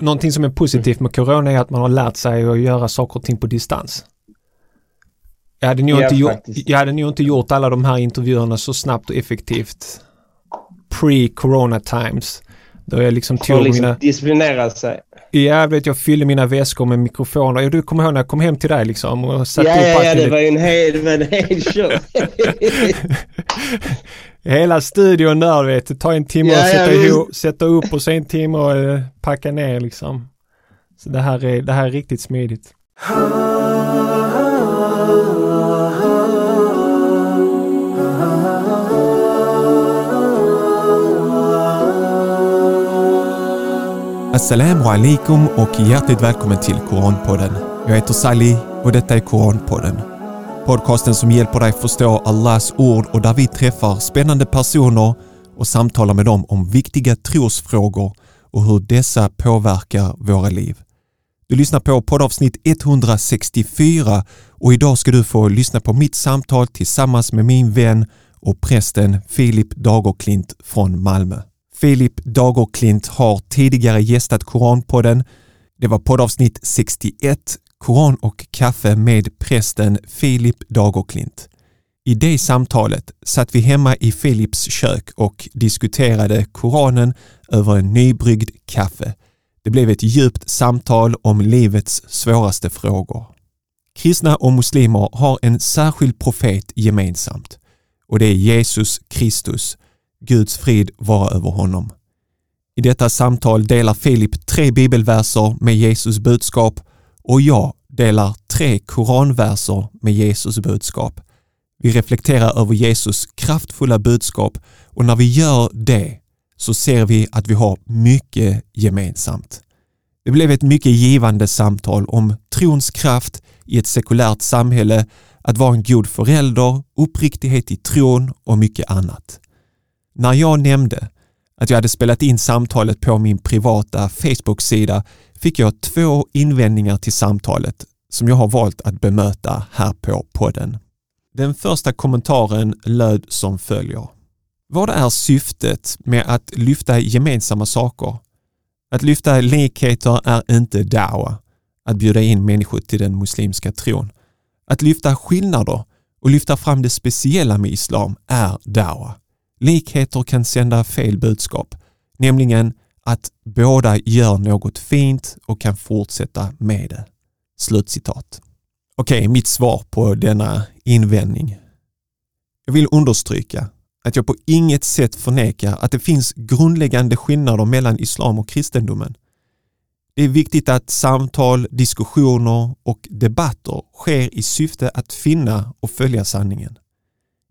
någonting som är positivt med corona är att man har lärt sig att göra saker och ting på distans. Jag hade nog, Ja, inte, gjort, jag hade nog inte gjort alla de här intervjuerna så snabbt och effektivt pre-corona times. Då jag liksom tog liksom mina, disciplinera sig. jag vet jag fyllde mina väskor med mikrofoner. Ja, Du kommer ihåg när jag kom hem till dig liksom och satte Ja, upp ja, ja, det det- var ju en hel, det var en hel show. Hela studion där vet du, ta en timme Ja, att ja, sätta, visst. ihop, sätta upp och sen en timme och eh, packa ner liksom. Så det här är, det här är riktigt smidigt. Assalamu alaikum och hjärtligt välkommen till Koranpodden. Jag heter Sally och detta är Koranpodden. Podcasten som hjälper dig förstå Allahs ord och där vi träffar spännande personer och samtalar med dem om viktiga trosfrågor och hur dessa påverkar våra liv. Du lyssnar på poddavsnitt 164 och idag ska du få lyssna på mitt samtal tillsammans med min vän och prästen Filip Dagerklint från Malmö. Filip Dagerklint har tidigare gästat Koranpodden. Det var poddavsnitt 61, Koran och kaffe med prästen Filip Dagerklint. I det samtalet satt vi hemma i Filips kök och diskuterade Koranen över en nybryggd kaffe. Det blev ett djupt samtal om livets svåraste frågor. Kristna och muslimer har en särskild profet gemensamt och det är Jesus Kristus. Guds frid vara över honom. I detta samtal delar Filip tre bibelverser med Jesus budskap och jag delar tre koranverser med Jesus budskap. Vi reflekterar över Jesus kraftfulla budskap och när vi gör det så ser vi att vi har mycket gemensamt. Det blev ett mycket givande samtal om trons kraft i ett sekulärt samhälle, att vara en god förälder, uppriktighet i tron och mycket annat. När jag nämnde att jag hade spelat in samtalet på min privata Facebook-sida fick jag två invändningar till samtalet som jag har valt att bemöta här på podden. Den första kommentaren löd som följer. Vad är syftet med att lyfta gemensamma saker? Att lyfta likheter är inte dawa, att bjuda in människor till den muslimska tron. Att lyfta skillnader och lyfta fram det speciella med islam är dawa. Likheter kan sända fel budskap, nämligen att båda gör något fint och kan fortsätta med det. Slutcitat. Okej, mitt svar på denna invändning. Jag vill understryka att jag på inget sätt förnekar att det finns grundläggande skillnader mellan islam och kristendomen. Det är viktigt att samtal, diskussioner och debatter sker i syfte att finna och följa sanningen.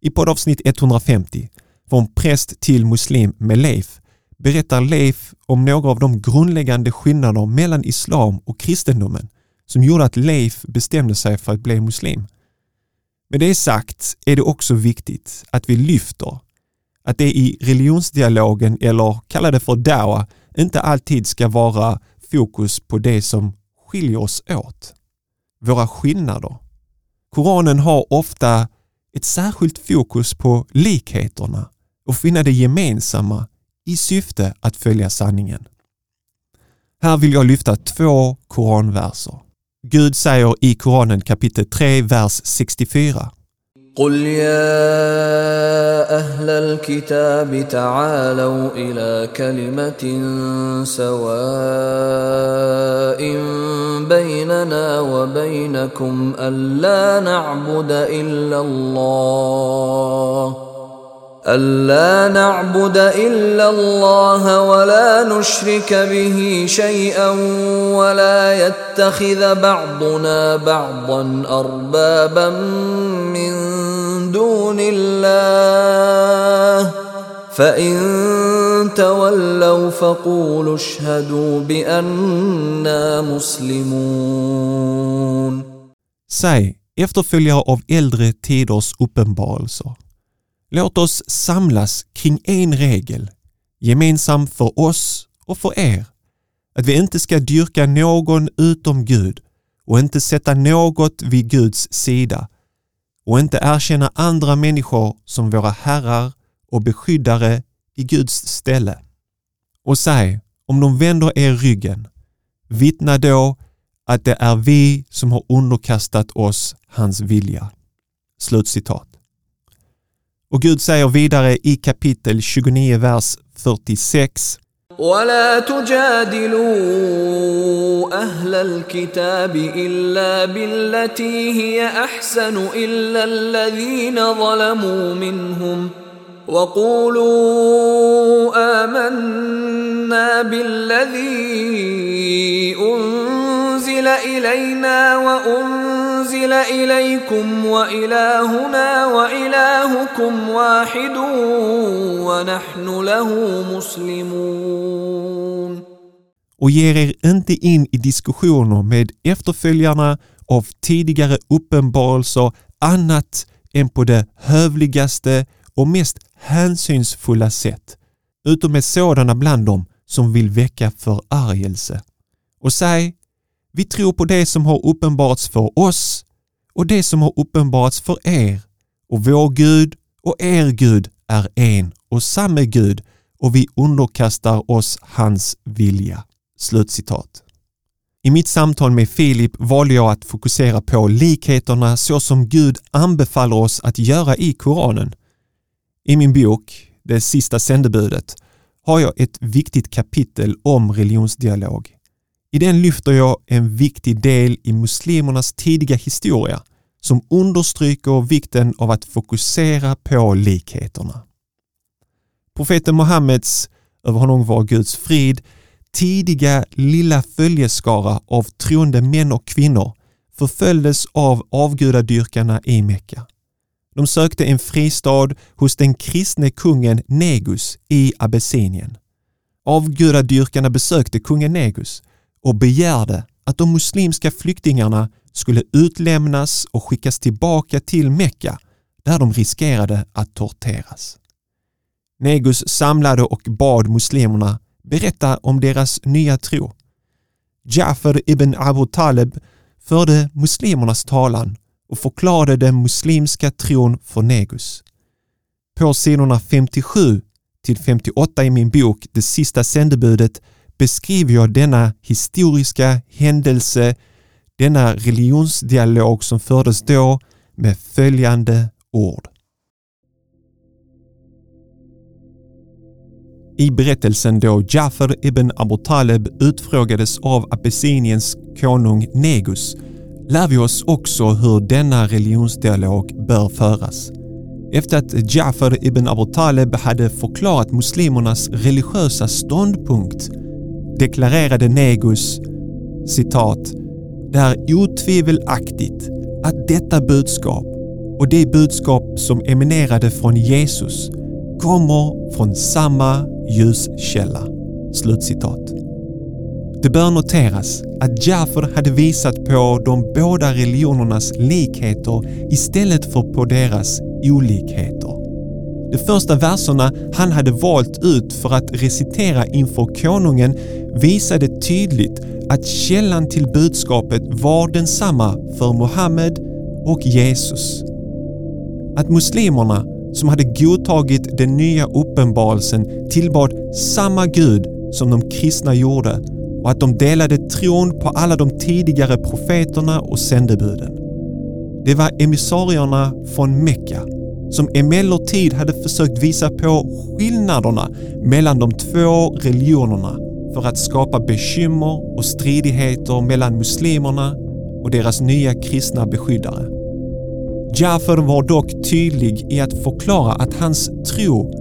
I poddavsnitt 150, från präst till muslim med Leif, berättar Leif om några av de grundläggande skillnader mellan islam och kristendomen som gjorde att Leif bestämde sig för att bli muslim. Med det sagt är det också viktigt att vi lyfter att det i religionsdialogen eller kalla det för dawa inte alltid ska vara fokus på det som skiljer oss åt. Våra skillnader. Koranen har ofta ett särskilt fokus på likheterna och finna det gemensamma i syfte att följa sanningen. Här vill jag lyfta två koranverser. Gud säger i Koranen kapitel 3, vers 64. قل يا أهل الكتاب تعالوا إلى كلمة سواء بيننا وبينكم ألا نعبد إلا الله ألا نعبد إلا الله ولا نشرك به شيئا ولا يتخذ بعضنا بعضا أربابا من دون الله فإن تولوا فقولوا اشهدوا بأننا مسلمون Säg efterföljare av äldre tiders uppenbarelser. Låt oss samlas kring en regel, gemensam för oss och för er. Att vi inte ska dyrka någon utom Gud och inte sätta något vid Guds sida och inte erkänna andra människor som våra herrar och beskyddare i Guds ställe. Och säg, om de vänder er ryggen, vittna då att det är vi som har underkastat oss hans vilja. Slutcitat. Och Gud säger vidare i kapitel 29, vers 46 ولا تجادلوا اهل الكتاب الا بالتي هي احسن الا الذين ظلموا منهم وقولوا امنا بالذي انزل الينا وانزل اليكم والهنا والهكم واحد ونحن له مسلمون och ger er inte in i diskussioner med efterföljarna av tidigare uppenbarelser annat än på det hövligaste och mest hänsynsfulla sätt, utom med sådana bland dem som vill väcka förargelse. Och säg, vi tror på det som har uppenbarats för oss och det som har uppenbarats för er och vår Gud och er Gud är en och samma Gud och vi underkastar oss hans vilja. Slutcitat. I mitt samtal med Filip valde jag att fokusera på likheterna så som Gud anbefaller oss att göra i Koranen. I min bok Det sista sändebudet har jag ett viktigt kapitel om religionsdialog. I den lyfter jag en viktig del i muslimernas tidiga historia som understryker vikten av att fokusera på likheterna. Profeten Muhammeds, över honom var Guds frid, tidiga lilla följeskara av troende män och kvinnor förföljdes av avgudadyrkarna i Mekka. De sökte en fristad hos den kristne kungen Negus i Abessinien. Avgudadyrkarna besökte kungen Negus och begärde att de muslimska flyktingarna skulle utlämnas och skickas tillbaka till Mekka där de riskerade att torteras. Negus samlade och bad muslimerna berätta om deras nya tro. Jafar ibn Abu Talib förde muslimernas talan och förklarade den muslimska tron för Negus. På sidorna 57 till 58 i min bok Det sista sändebudet beskriver jag denna historiska händelse, denna religionsdialog som fördes då med följande ord. I berättelsen då Jafar ibn Abu Talib utfrågades av Abessiniens konung Negus lär vi oss också hur denna religionsdialog bör föras. Efter att Jafar ibn Abu Talib hade förklarat muslimernas religiösa ståndpunkt deklarerade Negus citat Det är otvivelaktigt att detta budskap och det budskap som eminerade från Jesus kommer från samma ljuskälla. Slutcitat. Det bör noteras att Jafar hade visat på de båda religionernas likheter istället för på deras olikheter. De första verserna han hade valt ut för att recitera inför konungen visade tydligt att källan till budskapet var densamma för Muhammed och Jesus. Att muslimerna som hade godtagit den nya uppenbarelsen tillbad samma Gud som de kristna gjorde och att de delade tron på alla de tidigare profeterna och sändebuden. Det var emissarierna från Mekka som emellertid hade försökt visa på skillnaderna mellan de två religionerna för att skapa bekymmer och stridigheter mellan muslimerna och deras nya kristna beskyddare. Jafar var dock tydlig i att förklara att hans tro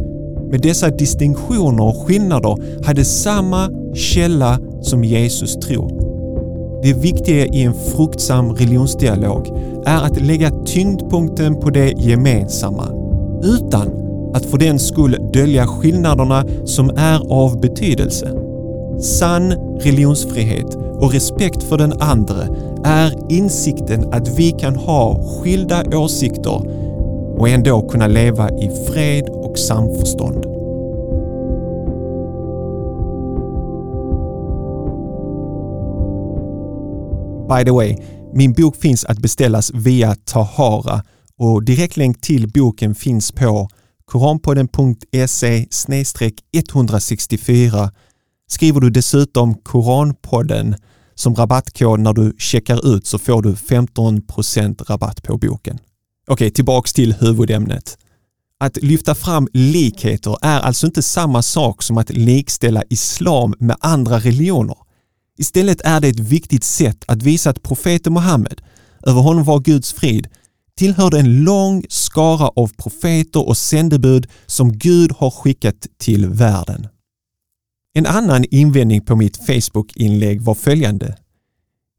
med dessa distinktioner och skillnader hade samma källa som Jesus tror. Det viktiga i en fruktsam religionsdialog är att lägga tyngdpunkten på det gemensamma utan att för den skull dölja skillnaderna som är av betydelse. Sann religionsfrihet och respekt för den andre är insikten att vi kan ha skilda åsikter och ändå kunna leva i fred och samförstånd. By the way, min bok finns att beställas via Tahara och direktlänk till boken finns på koranpodden.se 164. Skriver du dessutom Koranpodden som rabattkod när du checkar ut så får du 15% rabatt på boken. Okej, tillbaks till huvudämnet. Att lyfta fram likheter är alltså inte samma sak som att likställa islam med andra religioner. Istället är det ett viktigt sätt att visa att profeten Muhammed, över honom var Guds frid, tillhörde en lång skara av profeter och sändebud som Gud har skickat till världen. En annan invändning på mitt Facebook-inlägg var följande.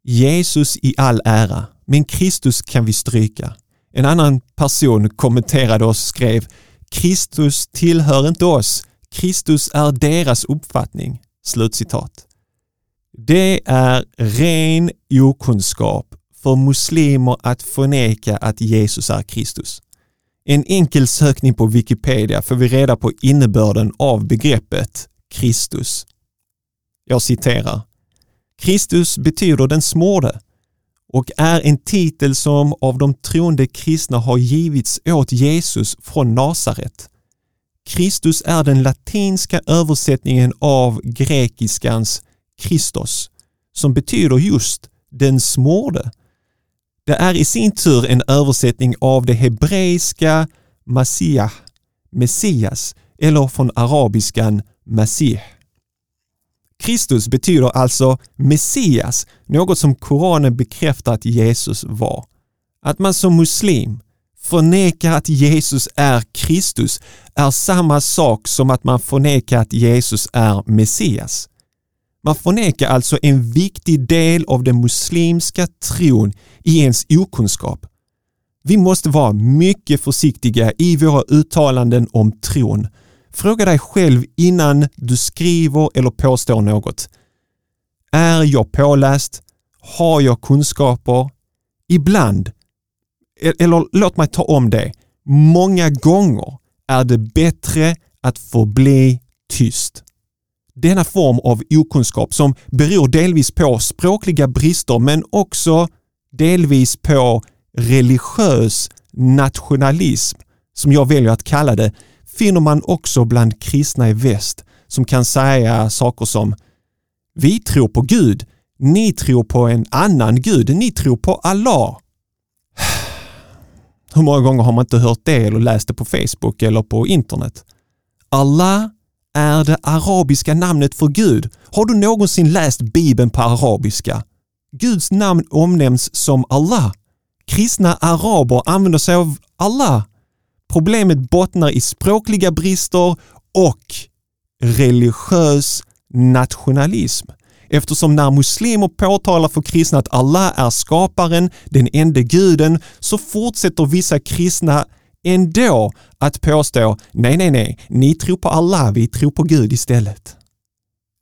Jesus i all ära, men Kristus kan vi stryka. En annan person kommenterade och skrev Kristus tillhör inte oss. Kristus är deras uppfattning. Slutcitat. Det är ren okunskap för muslimer att förneka att Jesus är Kristus. En enkel sökning på Wikipedia får vi reda på innebörden av begreppet Kristus. Jag citerar. Kristus betyder den smorde och är en titel som av de troende kristna har givits åt Jesus från Nasaret. Kristus är den latinska översättningen av grekiskans Kristus, som betyder just den smorde. Det är i sin tur en översättning av det hebreiska Messiah, Messias, eller från arabiskan Masih. Kristus betyder alltså Messias, något som Koranen bekräftar att Jesus var. Att man som muslim förnekar att Jesus är Kristus är samma sak som att man förnekar att Jesus är Messias. Man förnekar alltså en viktig del av den muslimska tron i ens okunskap. Vi måste vara mycket försiktiga i våra uttalanden om tron Fråga dig själv innan du skriver eller påstår något. Är jag påläst? Har jag kunskaper? Ibland, e- eller låt mig ta om det, många gånger är det bättre att förbli tyst. Denna form av okunskap som beror delvis på språkliga brister men också delvis på religiös nationalism, som jag väljer att kalla det, finner man också bland kristna i väst som kan säga saker som Vi tror på Gud, ni tror på en annan Gud, ni tror på Allah. Hur många gånger har man inte hört det eller läst det på Facebook eller på internet? Allah är det arabiska namnet för Gud. Har du någonsin läst Bibeln på arabiska? Guds namn omnämns som Allah. Kristna araber använder sig av Allah Problemet bottnar i språkliga brister och religiös nationalism. Eftersom när muslimer påtalar för kristna att Allah är skaparen, den enda guden, så fortsätter vissa kristna ändå att påstå nej, nej, nej, ni tror på Allah, vi tror på Gud istället.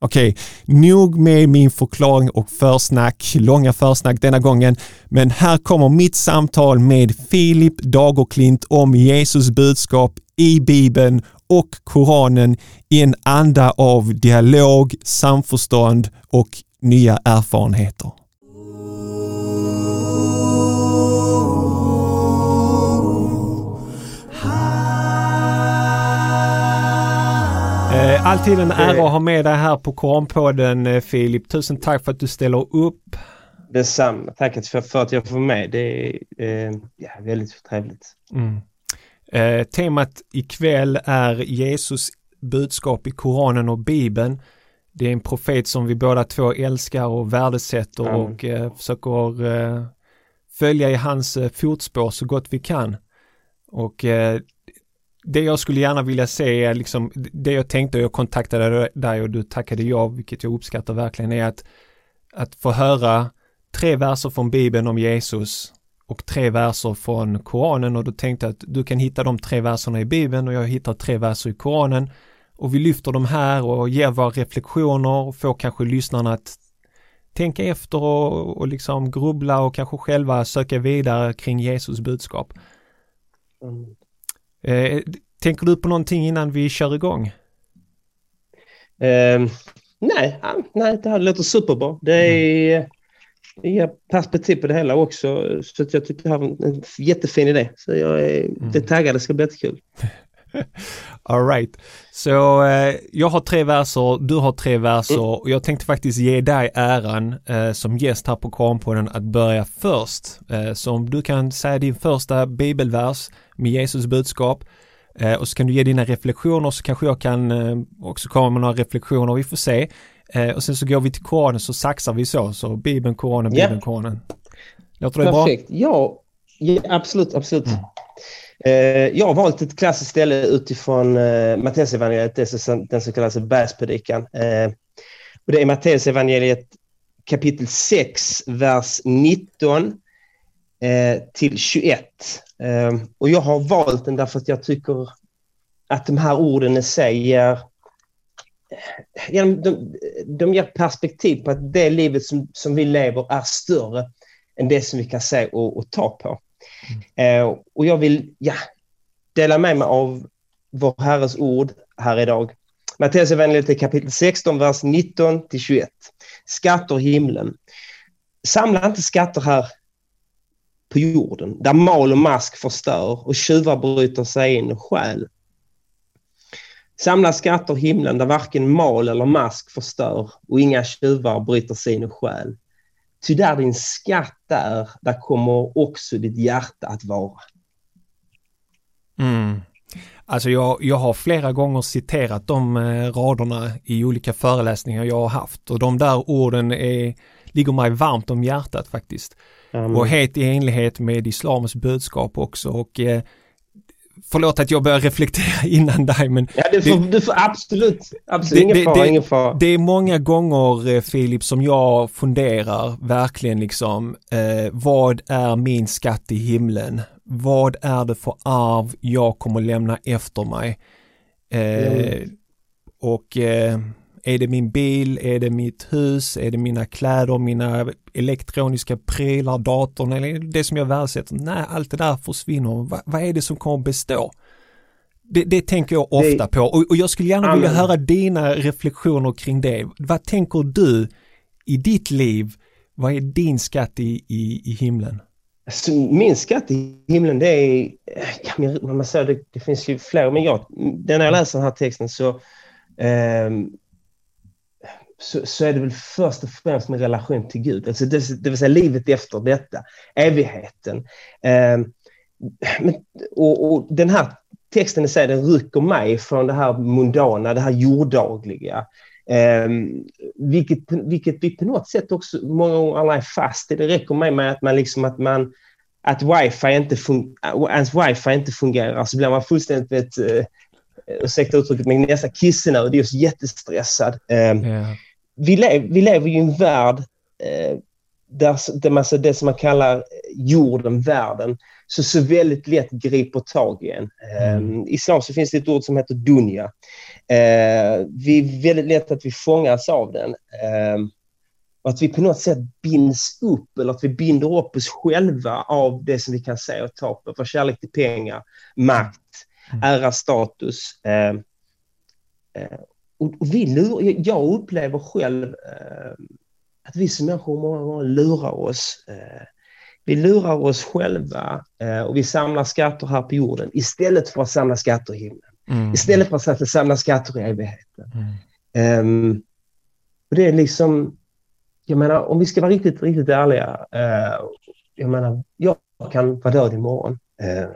Okej, nog med min förklaring och försnack, långa försnack denna gången, men här kommer mitt samtal med Filip Dagerklint om Jesus budskap i Bibeln och Koranen i en anda av dialog, samförstånd och nya erfarenheter. Eh, alltid en ära att ha med dig här på Koranpodden eh, Filip. Tusen tack för att du ställer upp. Detsamma. Tack för, för att jag får med. Det är eh, ja, väldigt trevligt. Mm. Eh, temat ikväll är Jesus budskap i Koranen och Bibeln. Det är en profet som vi båda två älskar och värdesätter mm. och eh, försöker eh, följa i hans eh, fotspår så gott vi kan. Och eh, det jag skulle gärna vilja se är liksom, det jag tänkte och jag kontaktade dig och du tackade ja, vilket jag uppskattar verkligen, är att, att få höra tre verser från Bibeln om Jesus och tre verser från Koranen och då tänkte jag att du kan hitta de tre verserna i Bibeln och jag hittar tre verser i Koranen och vi lyfter dem här och ger våra reflektioner och får kanske lyssnarna att tänka efter och, och liksom grubbla och kanske själva söka vidare kring Jesus budskap. Mm. Eh, tänker du på någonting innan vi kör igång? Eh, nej, nej, det här låter superbra. Det är mm. inga perspektiv på det hela också. Så jag tycker det här var en jättefin idé. Så jag är mm. det taggad, det ska bli jättekul. All right. Så eh, jag har tre verser, du har tre verser mm. och jag tänkte faktiskt ge dig äran eh, som gäst här på Koranpodden att börja först. Eh, så om du kan säga din första bibelvers med Jesus budskap eh, och så kan du ge dina reflektioner så kanske jag kan eh, också komma med några reflektioner, vi får se. Eh, och sen så går vi till Koranen så saxar vi så, så Bibeln, Koranen, Bibeln, yeah. Koranen. Låter det Perfekt. bra? Ja, ja absolut, absolut. Mm. Eh, jag har valt ett klassiskt ställe utifrån eh, Matteusevangeliet, den som kallas bergspredikan. Eh, och det är Matteusevangeliet kapitel 6, vers 19 eh, till 21. Eh, och jag har valt den därför att jag tycker att de här orden i sig ger, eh, de, de ger perspektiv på att det livet som, som vi lever är större än det som vi kan se och, och ta på. Mm. Eh, och jag vill ja, dela med mig av vår Herres ord här idag. Matteus evangeliet kapitel 16, vers 19 till 21. Skatter i himlen. Samla inte skatter här på jorden, där mal och mask förstör och tjuvar bryter sig in och stjäl. Samla skatter i himlen där varken mal eller mask förstör och inga tjuvar bryter sig in och stjäl. Ty där din skatt är, där kommer också ditt hjärta att vara. Mm. Alltså jag, jag har flera gånger citerat de eh, raderna i olika föreläsningar jag har haft och de där orden är, ligger mig varmt om hjärtat faktiskt. Mm. Och helt i enlighet med islams budskap också och eh, Förlåt att jag börjar reflektera innan dig men... Ja, du får, det, får absolut, absolut, ingen fara, ingen fara. Det är många gånger eh, Filip som jag funderar verkligen liksom, eh, vad är min skatt i himlen? Vad är det för arv jag kommer lämna efter mig? Eh, mm. Och eh, är det min bil, är det mitt hus, är det mina kläder, mina elektroniska prylar, datorn eller det som jag värdesätter? Nej, allt det där försvinner. Va, vad är det som kommer bestå? Det, det tänker jag ofta det, på och, och, jag skulle gärna vilja höra dina reflektioner kring det. Vad tänker du i ditt liv? Vad är din skatt i, i, i himlen? Alltså, min skatt i himlen det är, man säger, det, det finns ju fler, men jag, när jag läser den här texten så, eh, så, så, är det väl först och främst med relation till Gud, alltså det, det vill säga livet efter detta, evigheten. Eh, men, och, och, den här texten i sig, den rycker mig från det här mundana, det här jorddagliga. Eh, vilket, vilket vi på något sätt också många gånger alla är fast i. Det räcker med, med att man liksom att man att wifi inte, ens wifi inte fungerar så blir man fullständigt, vet, uh, ursäkta uttrycket, men nästan kissnödig och jättestressad. Ehm, um, yeah vi, lev, vi lever ju i en värld uh, där, där man, det som man kallar jorden, världen, så, så väldigt lätt griper tag i en. Mm. Um, I islam så finns det ett ord som heter dunja. Uh, vi är väldigt lätt att vi fångas av den. Och att vi på något sätt binds upp eller att vi binder upp oss själva av det som vi kan se och ta på. För kärlek till pengar, makt, mm. ära, status. Och, och vi lur, jag upplever själv eh, att vi som människor många gånger lurar oss. Eh, vi lurar oss själva eh, och vi samlar skatter här på jorden istället för att samla skatter i himlen. Mm. Istället för att samla skatter i evigheten. Mm. Um, och det är liksom, jag menar, om vi ska vara riktigt, riktigt ärliga. Eh, jag menar, jag kan vara död imorgon. Eh,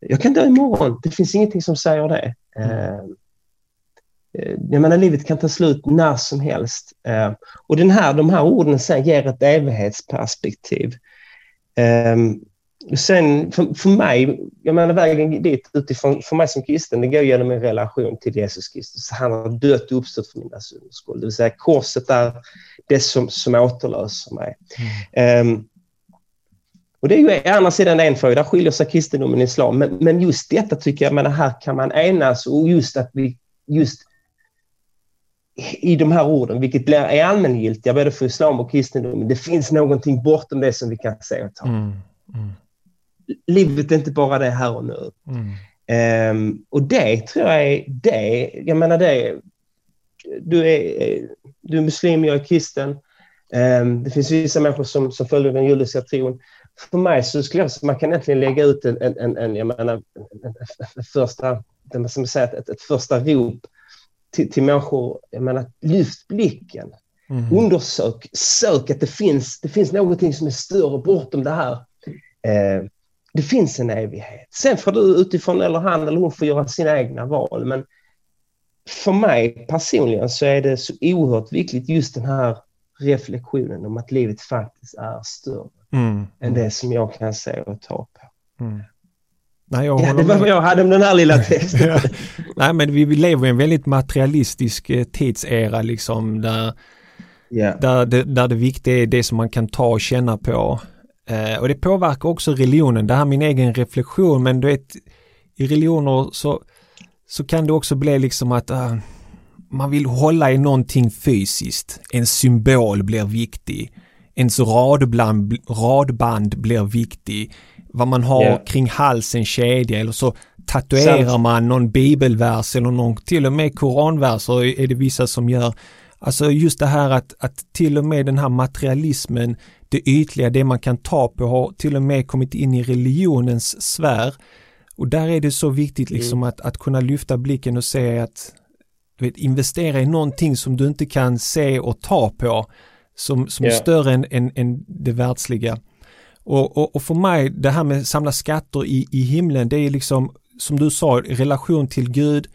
jag kan dö imorgon. Det finns ingenting som säger det. Eh, Eh, jag menar, livet kan ta slut när som helst. Eh, och den här, de här orden sen ger ett evighetsperspektiv. Ehm, sen för, för mig, jag menar vägen dit utifrån, för mig som kristen, det går genom en relation till Jesus Kristus. Han har dött och uppstått för mina synders skull. Det vill säga korset är det som, som återlöser mig. Mm. Um, och det är ju å andra sidan en fråga, där skiljer sig kristendomen och islam. Men, men just detta tycker jag, men här kan man enas och just att vi, just i de här orden, vilket blir är allmängiltiga både för islam och kristendomen, det finns någonting bortom det som vi kan se och ta. Mm. Mm. Livet är inte bara det här och nu. Mm. Um, och det tror jag är det, jag menar det, du är, du är muslim, jag är kristen. Um, det finns vissa människor som, som följer den judiska tron. för mig så skulle jag säga man kan egentligen lägga ut en, en, en, en jag menar, en, första, som säger, ett, ett första rop till, till människor. Jag menar, lyft blicken. Mm. Undersök, sök att det finns, det finns någonting som är större bortom det här. Eh, det finns en evighet. Sen får du utifrån, eller han eller hon får göra sina egna val. Men för mig personligen så är det så oerhört viktigt just den här reflektionen om att livet faktiskt är större mm. än det som jag kan se och ta på. Mm. Nej, jag ja, det var vad jag hade om den här lilla texten. ja. Nej, men vi, vi lever i en väldigt materialistisk eh, tidsera liksom där, yeah. där, det, där det viktiga är det som man kan ta och känna på. Eh, och det påverkar också religionen, det här är min egen reflektion, men du vet, i religioner så, så kan det också bli liksom att uh, man vill hålla i någonting fysiskt. En symbol blir viktig. Ens radband, radband blir viktig. Vad man har yeah. kring halsen, kedja eller så tatuerar Sant. man någon bibelvers eller någon, till och med koranverser är det vissa som gör. Alltså just det här att, att till och med den här materialismen, det ytliga, det man kan ta på har till och med kommit in i religionens sfär. Och där är det så viktigt liksom mm. att, att kunna lyfta blicken och se att vet, investera i någonting som du inte kan se och ta på som, som yeah. är större än, än, än det världsliga. Och, och, och, för mig, det här med att samla skatter i, i himlen, det är liksom, som du sa, relation till Gud.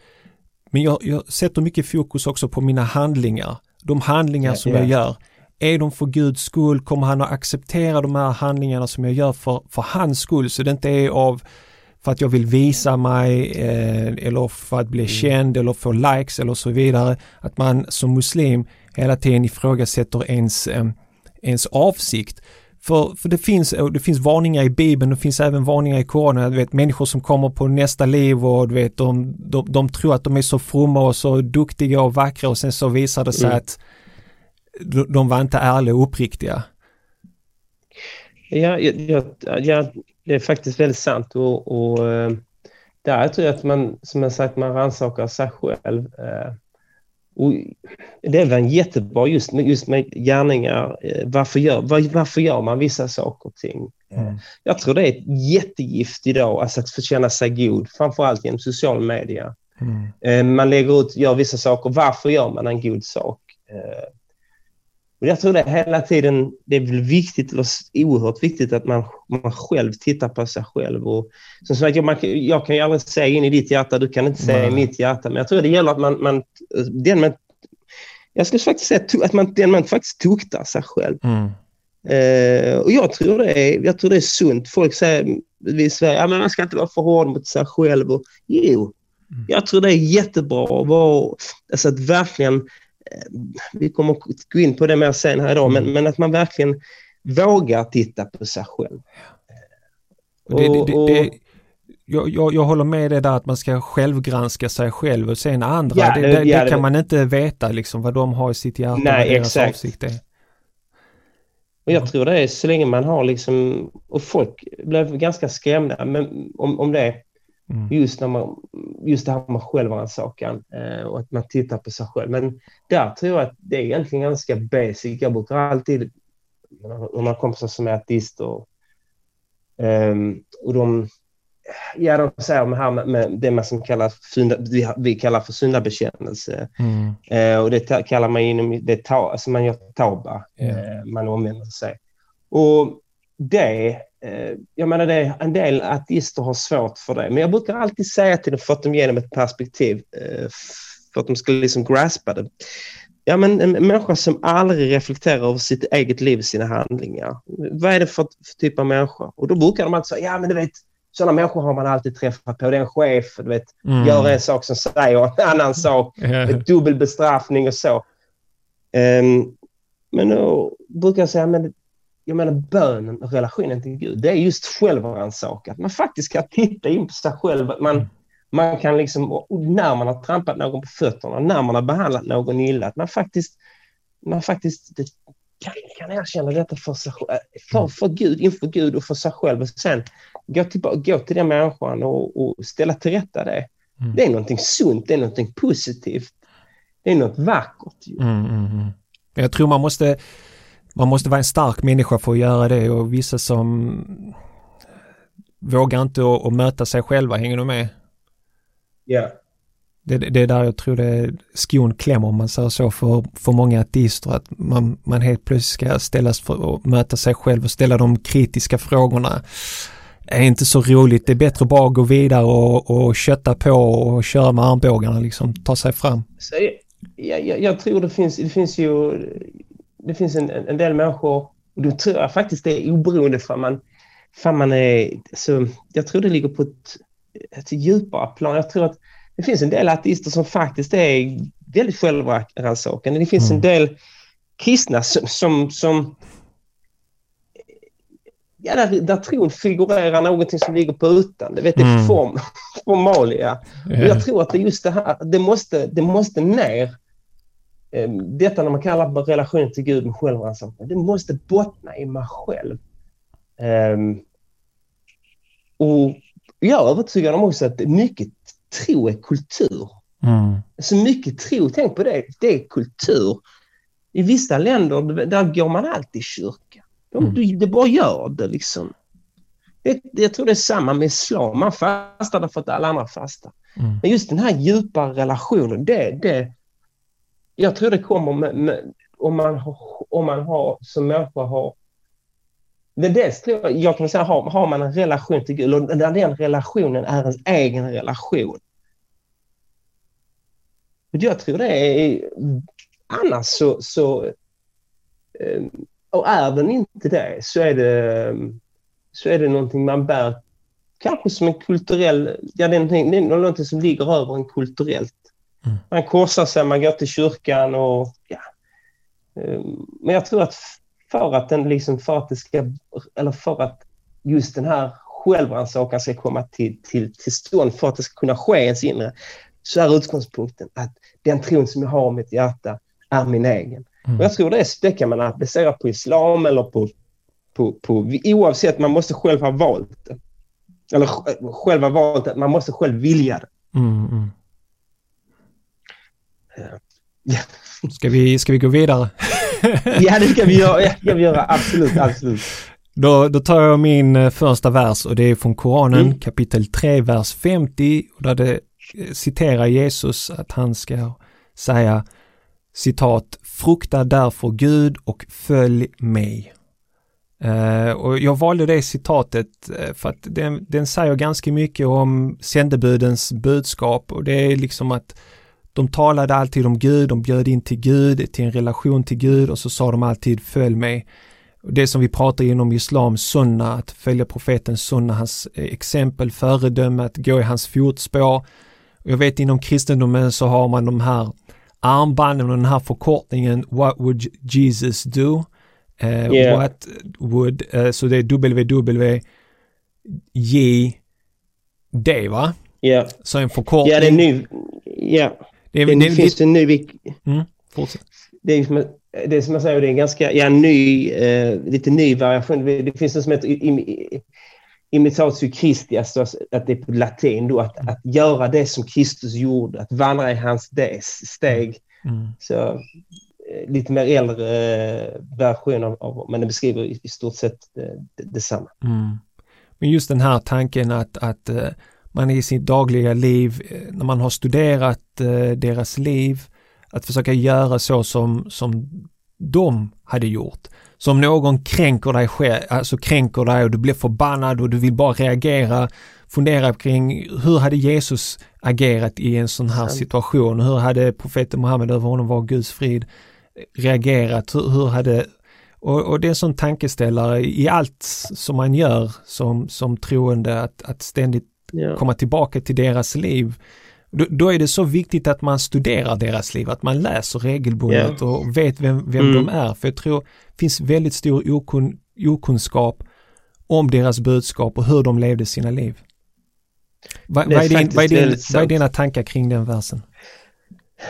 Men jag, jag sätter mycket fokus också på mina handlingar. De handlingar som yeah. jag gör. Är de för Guds skull? Kommer han att acceptera de här handlingarna som jag gör för, för hans skull? Så det inte är av för att jag vill visa mig eh, eller för att bli mm. känd eller få likes eller så vidare. Att man som muslim hela tiden ifrågasätter ens, eh, ens avsikt. För, för det, finns, det finns varningar i Bibeln, det finns även varningar i Koranen, du vet människor som kommer på nästa liv och du vet de, de, de tror att de är så fromma och så duktiga och vackra och sen så visar det sig mm. att de, de var inte ärliga och uppriktiga. Ja, ja, ja, det är faktiskt väldigt sant och, och eh, där tror jag att man, som jag sagt, man rannsakar sig själv. Eh, och det är väl en jättebra just med, just med gärningar. Eh, varför gör, var, varför gör man vissa saker och ting? Mm. Jag tror det är ett jättegift idag, alltså att känna sig god, framförallt genom social media. Mm. Man lägger ut, gör vissa saker. Varför gör man en god sak? Men jag tror det hela tiden, det är väl viktigt, oerhört viktigt att man, man själv tittar på sig själv. Och, som sagt, jag, man, jag kan ju aldrig se in i ditt hjärta, du kan inte se i mitt hjärta, men jag tror det gäller att man, man, den man jag skulle faktiskt säga att man, den man faktiskt tuktar sig själv. Mm. Uh, och jag tror, det är, jag tror det är sunt. Folk säger vi i Sverige, ja, men man ska inte vara för hård mot sig själv. Och, jo, mm. jag tror det är jättebra att vara, alltså att verkligen vi kommer att gå in på det mer sen här idag, men, mm. men att man verkligen vågar titta på sig själv. Och, det, det, det, jag, jag, jag, håller med dig där att man ska självgranska sig själv och sen andra, ja, det, ja, kan man inte veta liksom vad de har i sitt hjärta, nej, vad deras exakt. avsikt är. Och jag tror det är så länge man har liksom, och folk blev ganska skrämda men, om, om det. Mm. Just, när man, just det här med självrannsakan eh, och att man tittar på sig själv. Men där tror jag att det är egentligen ganska basic. Jag brukar alltid, när man kompisar som är ateister eh, och de, ja, de säger det här med, med det man som kallar, synda, vi, vi kallar för syndabekännelse. Mm. Eh, och det kallar man inom, det ta, alltså man gör tauba, mm. man omvänder sig. Och det Eh, jag menar, det, en del ateister har svårt för det, men jag brukar alltid säga till dem ger dem ett perspektiv, eh, för att de ska liksom graspa det. Ja, men en människa som aldrig reflekterar över sitt eget liv och sina handlingar. Vad är det för, för typ av människa? Och då brukar de alltid säga, ja men du vet, sådana människor har man alltid träffat på. Det är en chef, du vet, mm. gör en sak som säger en annan sak. Dubbel bestraffning och så. Um, men då brukar jag säga, men jag menar bönen och relationen till Gud, det är just självrannsakan. Att man faktiskt kan titta in på sig själv. Man, mm. man kan liksom, när man har trampat någon på fötterna, när man har behandlat någon illa, att man faktiskt, man faktiskt kan, kan erkänna detta för, sig, för, mm. för Gud, inför Gud och för sig själv. Och sen gå till, gå till den människan och, och ställa till rätta det. Mm. Det är någonting sunt, det är någonting positivt. Det är något vackert. Mm, mm, mm. Jag tror man måste man måste vara en stark människa för att göra det och vissa som vågar inte att, möta sig själva, hänger du med? Ja. Det, det är där jag tror det skon klämmer om man säger så för, för många ateister att man, man helt plötsligt ska ställas för att möta sig själv och ställa de kritiska frågorna. Det är inte så roligt, det är bättre att bara gå vidare och, och kötta på och köra med armbågarna liksom, ta sig fram. Så, jag, jag, jag tror det finns, det finns ju det finns en, en del människor, och då tror jag faktiskt det är oberoende för man, för man är, så jag tror det ligger på ett, ett djupare plan. Jag tror att det finns en del ateister som faktiskt är väldigt självrannsakande. Det finns mm. en del kristna som, som, som ja, där, där tron figurerar någonting som ligger på utan. Det vet mm. form, formalia. Yeah. jag tror att det är just det här, det måste, det måste ner. Ehm, detta när man kallar relation till Gud med självrannsakan, det måste bottna i mig själv. Um, och jag är övertygad om också att mycket tro är kultur. Mm. Så mycket tro, tänk på det, det är kultur. I vissa länder där går man alltid i kyrkan. De, mm. Det bara gör det liksom. Det, jag tror det är samma med islam. Man fastar därför att alla andra fastar. Mm. Men just den här djupa relationen, det, det, jag tror det kommer med, med, om, man, om man har som människa har Men dels tror jag, jag kan säga, har, har man en relation till Gud, och där den relationen är ens egen relation. Jag tror det är, annars så, så ehm, och är den inte det så är det, så är det någonting man bär kanske som en kulturell, ja det är någonting, det är någonting som ligger över en kulturellt. Mm. Man korsar sig, man går till kyrkan och ja. Eh, men jag tror att för att den liksom, för att det ska, eller för att just den här självrannsakan ska komma till, till, till stånd, för att det ska kunna ske i ens inre, så är utgångspunkten att den tron som jag har i mitt hjärta är min egen. Mm. Och jag tror det, det kan man applicera på islam eller på, på, på, oavsett, man måste själv ha valt det. Eller själv ha valt det, man måste själv vilja det. Mm, mm. Ja. Ska, vi, ska vi gå vidare? ja, det ska vi göra, ja, ska vi göra. absolut, absolut. Då, då tar jag min eh, första vers och det är från Koranen mm. kapitel 3, vers 50 och där det eh, citerar Jesus att han ska säga citat Frukta därför Gud och följ mig. Uh, och jag valde det citatet för att den, den säger ganska mycket om sändebudens budskap och det är liksom att de talade alltid om Gud, de bjöd in till Gud, till en relation till Gud och så sa de alltid följ mig. Det som vi pratar inom islam, sunna, att följa profeten sunna, hans eh, exempel, föredöme, att gå i hans fotspår. Jag vet inom kristendomen så har man de här armbanden och den här förkortningen What would Jesus do? Uh, yeah. What would, uh, så det är www J va? Ja. Yeah. Så en förkortning. Ja, det är ny. Ja. Det, det, det finns en ny... Mm, fortsätt. Det är som, det är som jag säger, det är en ganska ja, ny, eh, lite ny variation. Det finns något som heter imitatio Christi, alltså att det är på latin då, att, att göra det som Kristus gjorde, att vandra i hans steg. Mm. Så eh, lite mer äldre eh, version av, av men det beskriver i, i stort sett det, detsamma. Mm. Men just den här tanken att, att eh, man i sitt dagliga liv, när man har studerat deras liv, att försöka göra så som, som de hade gjort. Så om någon kränker dig själv, alltså kränker dig och du blir förbannad och du vill bara reagera, fundera kring hur hade Jesus agerat i en sån här situation? Hur hade profeten Muhammed, över honom var Guds frid, reagerat? Hur, hur hade och, och, det är en sån tankeställare i allt som man gör som, som troende att, att ständigt ja. komma tillbaka till deras liv. Då, då, är det så viktigt att man studerar deras liv, att man läser regelbundet yeah. och vet vem, vem mm. de är. För jag tror det finns väldigt stor okun, okunskap om deras budskap och hur de levde sina liv. Va, vad, är din, vad, är din, vad är dina tankar kring den versen?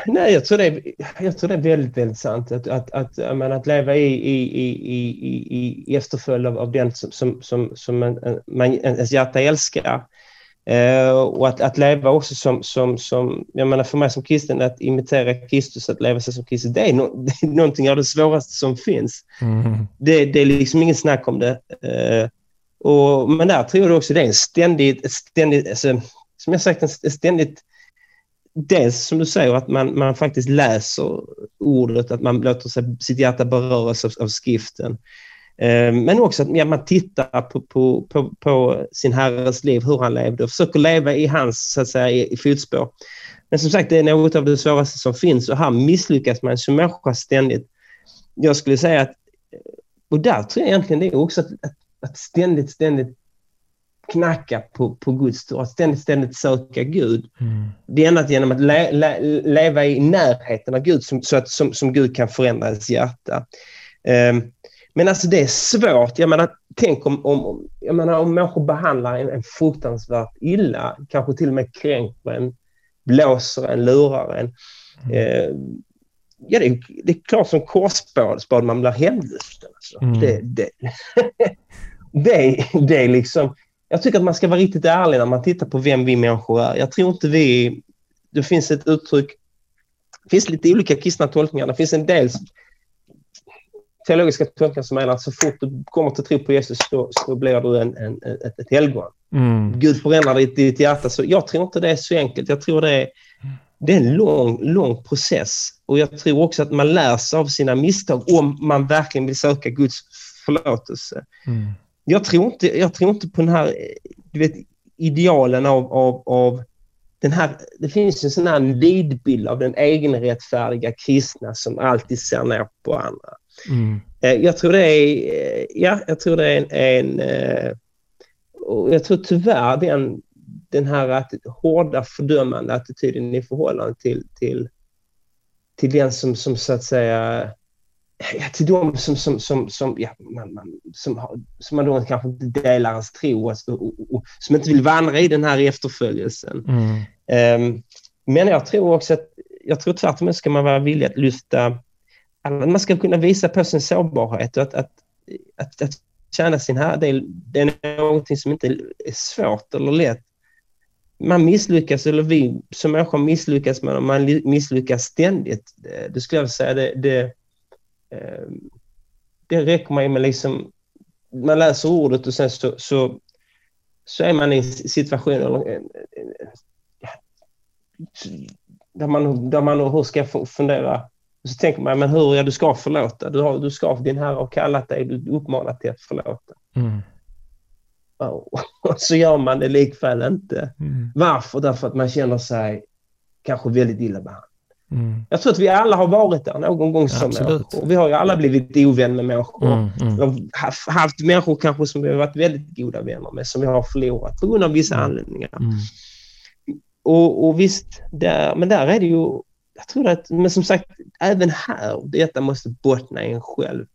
Nej, jag tror det är, jag tror det är väldigt, väldigt sant. Att, att, att, men, att leva i, i, i, i, i efterföljd av, av den som, som, som, som man, man, ens hjärta älskar Eh, och att, att leva också som, som, som, jag menar för mig som kristen, att imitera Kristus, att leva sig som Kristus, det är, no, det är någonting av det svåraste som finns. Mm. Det, det är liksom inget snack om det. Eh, och, men där tror jag också det är en ständigt, ständigt alltså, som jag sagt, ett ständigt dels som du säger att man, man faktiskt läser ordet, att man låter sig, sitt hjärta beröras av, av skriften. Eh, men också att ja, man tittar på, på, på, på, sin herres liv, hur han levde och försöker leva i hans så att säga, i, i fotspår. Men som sagt, det är något av det svåraste som finns och här misslyckas man som människa ständigt. Jag skulle säga att, och där tror jag egentligen det är också att, att, att ständigt, ständigt knacka på, på Guds dörr, att ständigt, ständigt söka Gud. Mm. Det är endast genom att le, le, leva i närheten av Gud som, så att, som, som Gud kan förändra ens hjärta. Um, men alltså det är svårt. Jag menar, tänk om, om, jag menar, om människor behandlar en, en fruktansvärt illa, kanske till och med kränker en, blåser en, lurar en. Mm. Eh, ja, det är, det är klart som korsspad man blir hemlysten. Alltså. Mm. Det, det, det, det är liksom... Jag tycker att man ska vara riktigt ärlig när man tittar på vem vi människor är. Jag tror inte vi... Det finns ett uttryck... Det finns lite olika kristna tolkningar. Det finns en del teologiska tolkningar som menar att så fort du kommer till tro på Jesus så, så blir du en, en, ett, ett helgon. Mm. Gud förändrar ditt, ditt hjärta. Så jag tror inte det är så enkelt. Jag tror det är, det är en lång, lång process. Och jag tror också att man lär sig av sina misstag om man verkligen vill söka Guds förlåtelse. Mm. Jag, tror inte, jag tror inte på den här du vet, idealen av, av, av den här, det finns en sån här nidbild av den egenrättfärdiga kristna som alltid ser ner på andra. Mm. Eh, jag tror det är, eh, ja, jag tror det är en, en eh, jag tror tyvärr den, den här att, hårda fördömande attityden i förhållande till, till, till den som, som så att säga, ja, till de som, som, som, som, ja, man, man, som, har, som man då kanske inte delar ens tro och, och, och, som inte vill vandra i den här efterföljelsen. Mm. Um, men jag tror också att, jag tror tvärtom ska man vara villig att lyfta man ska kunna visa på sin sårbarhet och att, att, att, att tjäna sin herre, det är någonting som inte är svårt eller lätt. Man misslyckas, eller vi som människor misslyckas, men man misslyckas ständigt. Eh, det skulle jag säga, det, det, ehm, det räcker man ju med liksom, man läser ordet och sen så, så, så är man i situationer eh, eh, där man, där man hur ska jag fundera så tänker man, men hur, ja du ska förlåta. Du, har, du ska, din herre har kallat dig, du uppmanat till att förlåta. Mm. Och så gör man det likväl inte. Mm. Varför? Därför att man känner sig kanske väldigt illa behandlad. Mm. Jag tror att vi alla har varit där någon gång som människor. Vi har ju alla blivit ovän med människor. Mm, mm. Har haft människor kanske som vi har varit väldigt goda vänner med, som vi har förlorat på grund av vissa mm. anledningar. Mm. Och, och visst, där, men där är det ju jag tror att, men som sagt, även här, detta måste bottna i en själv.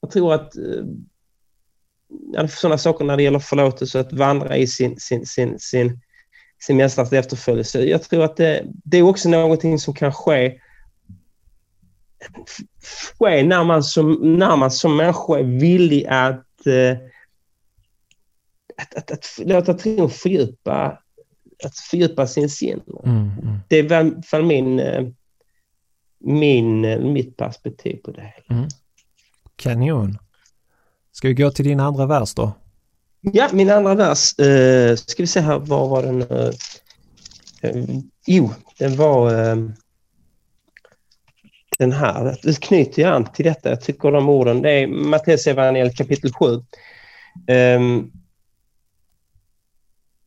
Jag tror att eh, sådana saker när det gäller förlåtelse, att vandra i sin, sin, sin, sin, sin mästares efterföljelse. Jag tror att det, det, är också någonting som kan ske, ske när, man som, när man som människa är villig att, eh, att, att, att låta tron fördjupa att fördjupa sin sin. Mm, mm. Det är i alla min, eh, min, eh, mitt perspektiv på det. Mm. Kanon. Ska vi gå till din andra vers då? Ja, min andra vers. Eh, ska vi se här, var var den? Eh, eh, jo, den var eh, den här. Det knyter ju an till detta. Jag tycker de orden. Det är Matteus evangeliet kapitel 7. Um,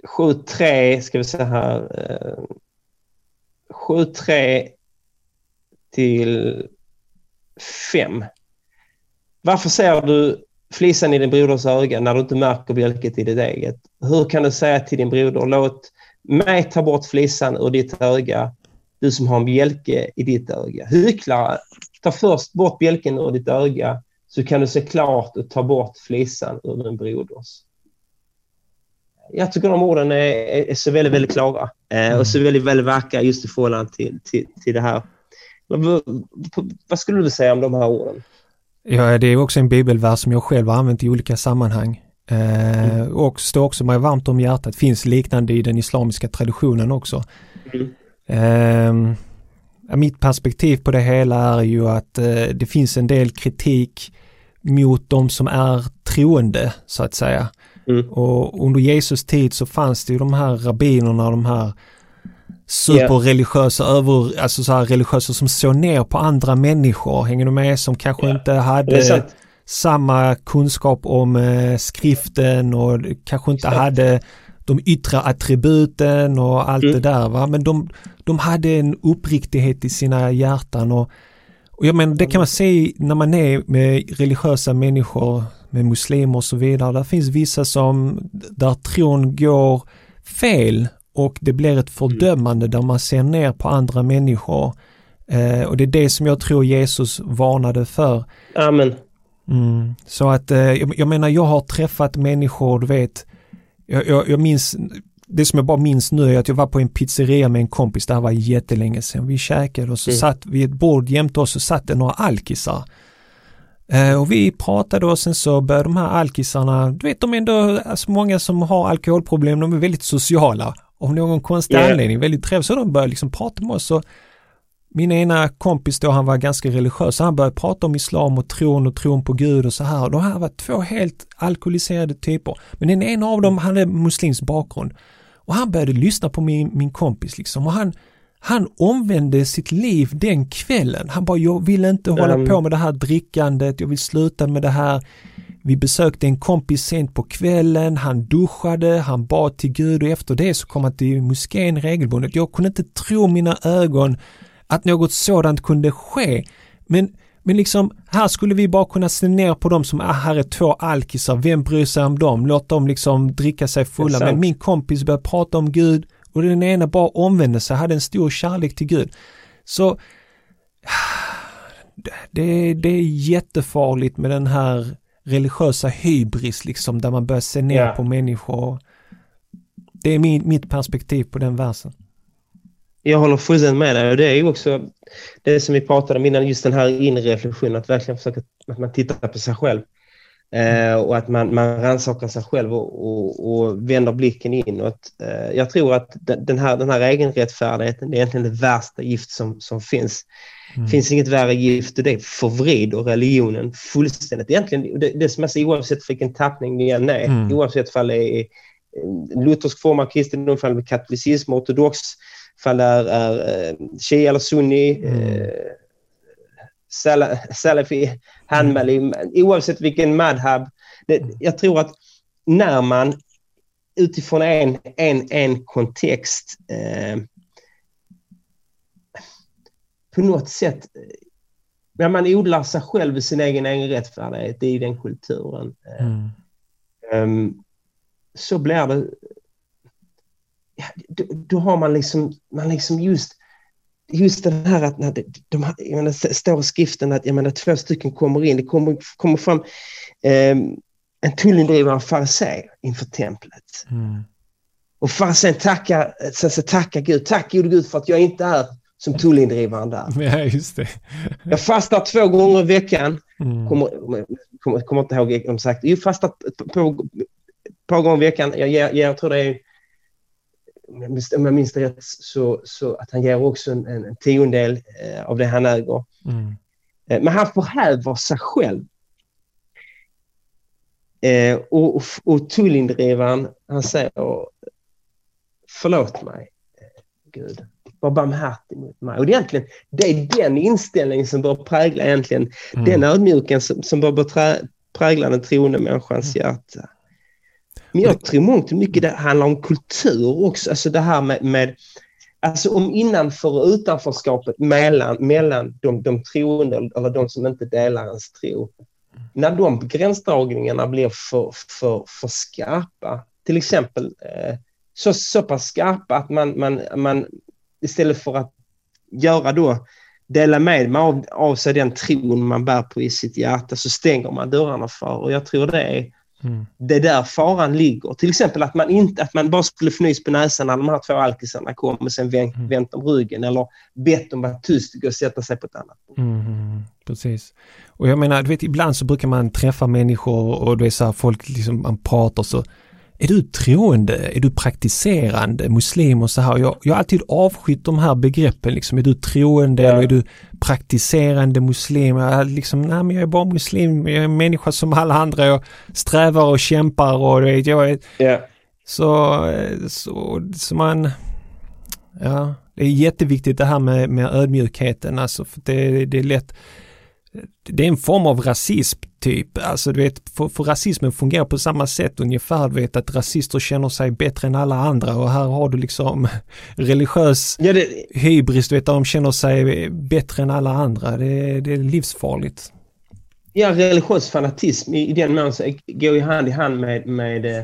7-3 ska vi se här. Eh, 7-3 till 5. Varför ser du flisan i din broders öga när du inte märker bjälket i ditt eget? Hur kan du säga till din broder, låt mig ta bort flisan ur ditt öga, du som har en bjälke i ditt öga. Hycklare, ta först bort bjälken ur ditt öga så kan du se klart och ta bort flisan ur din broders jag tycker de orden är, är, så väldigt, väldigt klara eh, och så mm. väldigt, väldigt vackra just i förhållande till, till, till det här. Vad, vad skulle du säga om de här orden? Ja, det är också en bibelvers som jag själv har använt i olika sammanhang. Eh, och står också mig varmt om hjärtat. Finns liknande i den islamiska traditionen också. Mm. Eh, mitt perspektiv på det hela är ju att eh, det finns en del kritik mot de som är troende så att säga. Mm. Och under Jesus tid så fanns det ju de här rabbinerna, de här superreligiösa över, alltså så här religiösa som såg ner på andra människor, hänger du med? Som kanske Ja. inte hade samma kunskap om eh, skriften och kanske inte Exakt. hade de yttre attributen och allt Mm. det där va. Men de, de hade en uppriktighet i sina hjärtan och, och jag menar det kan man se när man är med religiösa människor, med muslimer och så vidare. Där finns vissa som, där tron går fel och det blir ett fördömande där man ser ner på andra människor. Eh, och det är det som jag tror Jesus varnade för. Amen. Mm. Så att eh, jag, jag menar jag har träffat människor, du vet, jag, jag, jag minns, det som jag bara minns nu är att jag var på en pizzeria med en kompis, det här var jättelänge sedan, vi käkade och så Mm. satt vid ett bord jämte oss så satt det några alkisar. Eh, och vi pratade och sen så började de här alkisarna, du vet de är ändå, alltså många som har alkoholproblem, de är väldigt sociala. Av någon konstig Ja. anledning, väldigt trevliga, så de började liksom prata med oss och min ena kompis då, han var ganska religiös, så han började prata om islam och tron och tron på Gud och så här. Och de här var två helt alkoholiserade typer. Men den ena av dem hade muslimsk bakgrund. Och han började lyssna på min, min kompis liksom. Och han, han omvände sitt liv den kvällen. Han bara, jag vill inte hålla Mm. på med det här drickandet, jag vill sluta med det här. Vi besökte en kompis sent på kvällen, han duschade, han bad till Gud och efter det så kom han till moskén regelbundet. Jag kunde inte tro mina ögon att något sådant kunde ske. Men, men liksom, här skulle vi bara kunna se ner på dem som, ah, här är två alkisar, vem bryr sig om dem? Låt dem liksom dricka sig fulla. Men min kompis började prata om Gud och den ena bara omvände sig, hade en stor kärlek till Gud. Så det, det är jättefarligt med den här religiösa hybris liksom, där man börjar se ner Ja. på människor. Det är min, mitt perspektiv på den versen. Jag håller fullständigt med dig och det är ju också det som vi pratade om innan, just den här inre reflektionen, att verkligen försöka, att man tittar på sig själv. Eh, och att man, man rannsakar sig själv och, och, och vänder blicken inåt. Eh, jag tror att den här, den här egenrättfärdigheten det är egentligen det värsta gift som, som finns. Mm. Det finns inget värre gift och det förvrider religionen fullständigt. Egentligen, det, det som är så oavsett vilken tappning det än är, Mm. oavsett fall det är eh, luthersk form av kristendom, fall det är katolicism, ortodox, fall det är, är eh, shia eller sunni, Mm. eh, sala- salafi, hanbali, oavsett vilken madhab. Det, jag tror att när man utifrån en, en, en kontext eh, på något sätt eh, när man odlar sig själv i sin egen, egen rättfärdighet i den kulturen. eh, Mm. Ehm, så blir det... Ja, då, då har man liksom, man liksom just, just den här att när de, här- jag menar, står skriften att jag menar, två stycken kommer in, det kommer, kommer fram ehm, en tullindrivare och farisé inför templet. Mm. Och farisén tackar, sen så tackar Gud, tack gode Gud för att jag inte är som tullindrivaren där. Ja, just det. Jag fastar två gånger i veckan, Mm. kommer, kommer, kommer inte ihåg om sagt, jag fastar ett par gånger i veckan. Jag, ger, jag tror det är, om jag minns- det rätt, så, så att han ger också en, en, tiondel eh, av det han äger. Mm. Eh, men han förhäver sig själv. Eh, och, och, och tullindrivaren, han säger förlåt mig, eh, Gud. Var barmhärtig mot mig. Och det är egentligen det är den inställningen som bör prägla egentligen Mm. den ödmjuken som, som bör beträ, prägla den troende människans hjärta. Men jag tror mångt och mycket det handlar om kultur också. Alltså det här med, med alltså om innanför och utanförskapet mellan, mellan de, de troende eller de som inte delar ens tro. När de gränsdragningarna blir för, för, för skarpa, till exempel eh, så, så pass skarpa att man, man, man istället för att göra då dela med mig av, av sig den tron man bär på i sitt hjärta så stänger man dörrarna för. Och jag tror det är, Mm. Det är där faran ligger. Till exempel att man, inte, att man bara skulle fnys på näsan när de här två alkisarna kom och sen vänt, mm. vänt om ryggen eller bett dem vara tyst och gå och sätta sig på ett annat. Mm, precis. Och jag menar, du vet, ibland så brukar man träffa människor och det är så här, folk liksom, man pratar så är du troende? Är du praktiserande muslim och så här? Jag, jag har alltid avskytt de här begreppen liksom. Är du troende ja. eller är du praktiserande muslim? Jag, liksom, nej men jag är bara muslim, jag är en människa som alla andra. Jag strävar och kämpar och vet, jag är... Ja. Så, så, så man... Ja, det är jätteviktigt det här med, med ödmjukheten alltså. För det, det är lätt det är en form av rasism typ. Alltså du vet, för, för rasismen fungerar på samma sätt ungefär. Du vet att rasister känner sig bättre än alla andra och här har du liksom religiös ja, det... hybris, du vet, de känner sig bättre än alla andra. Det, det är livsfarligt. Ja, religiös fanatism i, i den mån går ju hand i hand med, med eh,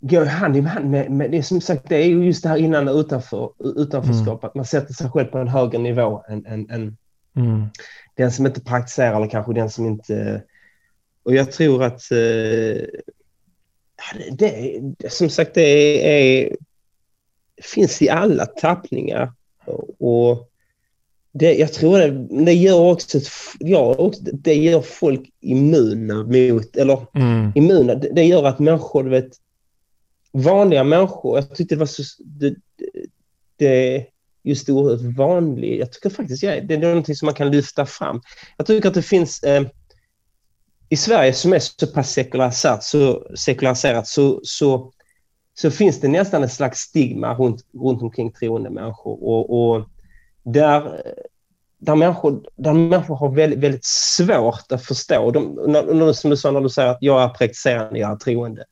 går hand i hand med, med, det som sagt, det är ju just det här innan och utanför, utanförskap, mm. att man sätter sig själv på en högre nivå än, än, än mm den som inte praktiserar eller kanske den som inte... Och jag tror att eh, det, som sagt, det är, är, finns i alla tappningar. Och det, jag tror det, det gör också, ja, det gör folk immuna mot, eller mm. immuna, det, det, gör att människor, du vet, vanliga människor, jag tyckte det var så, det, det, just oerhört vanlig. Jag tycker faktiskt ja, det är någonting som man kan lyfta fram. Jag tycker att det finns eh, i Sverige som är så pass sekulariserat så, sekulariserat så, så, så finns det nästan ett slags stigma runt, runt omkring troende människor. Och, och där, där, människor, där människor har väldigt, väldigt svårt att förstå. De, när, som du sa när du säger att jag är praktiserande, jag är troende.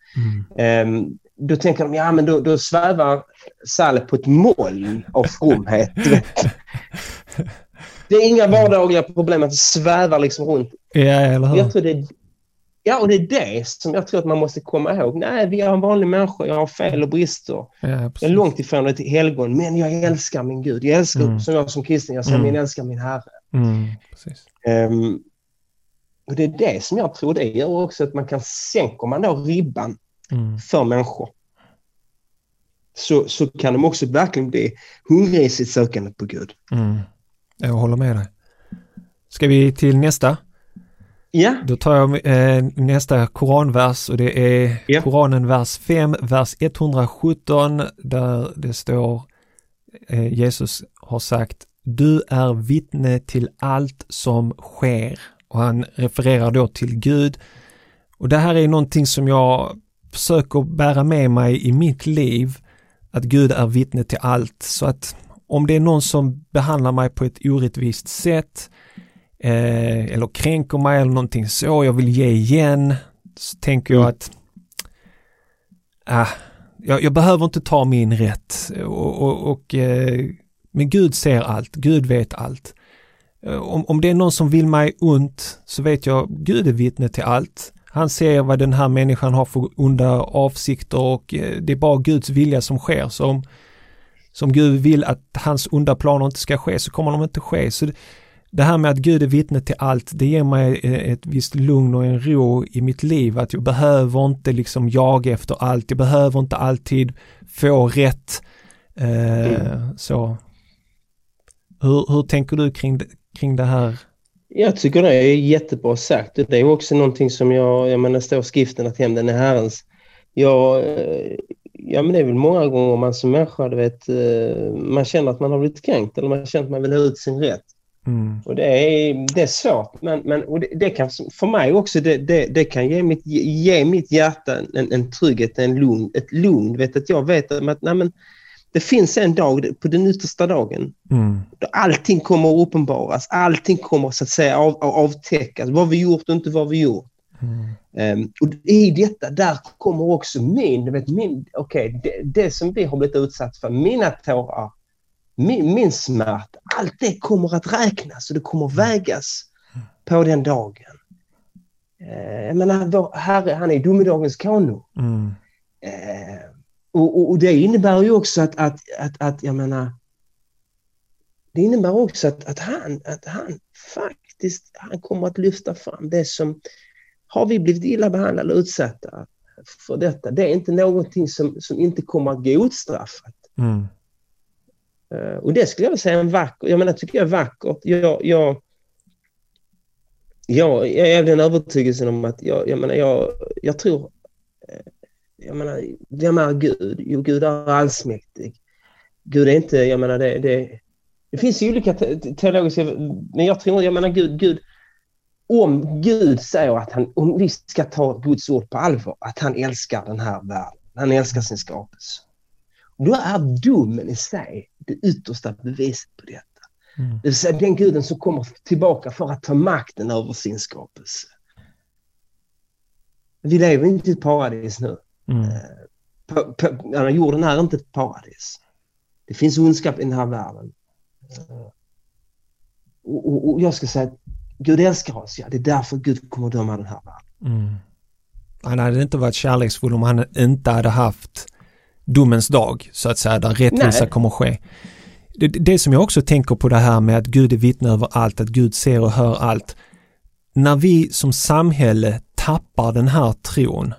Mm. Um, då tänker de, ja men då, då svävar Salle på ett moln av fromhet. det är inga vardagliga problem att det svävar liksom runt. Ja, eller hur? Jag tror det, ja, och det är det som jag tror att man måste komma ihåg. Nej, vi är en vanlig människa, jag har fel och brister. Ja, jag är långt ifrån ett helgon, men jag älskar min Gud. Jag älskar, mm. som jag som kristen, jag säger, mm. jag älskar min Herre. Mm, um, och det är det som jag tror det gör också att man kan sänka man då ribban mm. för människor så, så kan de också verkligen bli hungriga i sitt sökande på Gud. Mm. Jag håller med dig. Ska vi till nästa? Ja. Då tar jag eh, nästa koranvers och det är ja. Koranen vers 5, vers 117 där det står eh, Jesus har sagt Du är vittne till allt som sker och han refererar då till Gud. Och det här är någonting som jag försöker bära med mig i mitt liv, att Gud är vittne till allt. Så att om det är någon som behandlar mig på ett orättvist sätt eh, eller kränker mig eller någonting så, jag vill ge igen, så tänker jag mm. att ah, jag, jag, behöver inte ta min rätt och, och, och eh, men Gud ser allt, Gud vet allt. Eh, om, om det är någon som vill mig ont så vet jag, Gud är vittne till allt. Han ser vad den här människan har för onda avsikter och eh, det är bara Guds vilja som sker. Så om, som Gud vill att hans onda planer inte ska ske så kommer de inte ske. Så det, det här med att Gud är vittne till allt, det ger mig eh, ett visst lugn och en ro i mitt liv. Att jag behöver inte liksom jaga efter allt. Jag behöver inte alltid få rätt. Eh, mm. Så. Hur, hur tänker du kring, kring det här? Jag tycker det är jättebra sagt. Det är också någonting som jag, jag menar, står skriften att hämnden är Herrens. Jag, eh, ja, men det är väl många gånger man som människa, du vet, eh, man känner att man har blivit kränkt eller man känner att man vill ha ut sin rätt. Mm. Och det är, det är svårt, men, men och det, det, kan för mig också, det, det, det kan ge mitt, ge mitt hjärta en, en trygghet, en lugn, ett lugn. Vet, att jag vet att nej, men, det finns en dag, på den yttersta dagen, mm. då allting kommer att uppenbaras. Allting kommer så att säga av, av, avtäckas. Vad vi gjort och inte vad vi gjort. Mm. Um, och i detta, där kommer också min, vet, min okay, det, det som vi har blivit utsatt för, mina tårar, min, min smärta, allt det kommer att räknas och det kommer att vägas på den dagen. Uh, jag menar, vår Herre, han är domedagens konung. Mm. Uh, och, och, och, det innebär ju också att, att, att, att, jag menar, det innebär också att, att, han, att han faktiskt han kommer att lyfta fram det som har vi blivit illa behandlade och utsatta för detta, det är inte någonting som, som inte kommer att gå ostraffat. Mm. Uh, och det skulle jag säga är en vacker, jag menar tycker jag är vackert. Jag, jag, jag, jag är av den övertygelsen om att jag, jag menar, jag, jag tror, eh, jag menar, vem är Gud? Jo, Gud är allsmäktig. Gud är inte, jag menar det, det, det finns ju olika teologiska, men jag tror, jag menar Gud, Gud, om Gud säger att han, om vi ska ta Guds ord på allvar, att han älskar den här världen, han älskar sin skapelse. Då är domen i sig det yttersta beviset på detta. Mm. Det vill säga den guden som kommer tillbaka för att ta makten över sin skapelse. Vi lever inte i ett paradis nu. Mm. På, på, jorden är inte ett paradis. Det finns ondskap i den här världen. Och, och, och jag ska säga att Gud älskar oss, ja. Det är därför Gud kommer att döma den här världen. Mm. Han hade inte varit kärleksfull om han inte hade haft domens dag, så att säga, där rättvisa Nej. kommer att ske. Det, det som jag också tänker på det här med att Gud är vittne över allt, att Gud ser och hör allt. När vi som samhälle tappar den här tron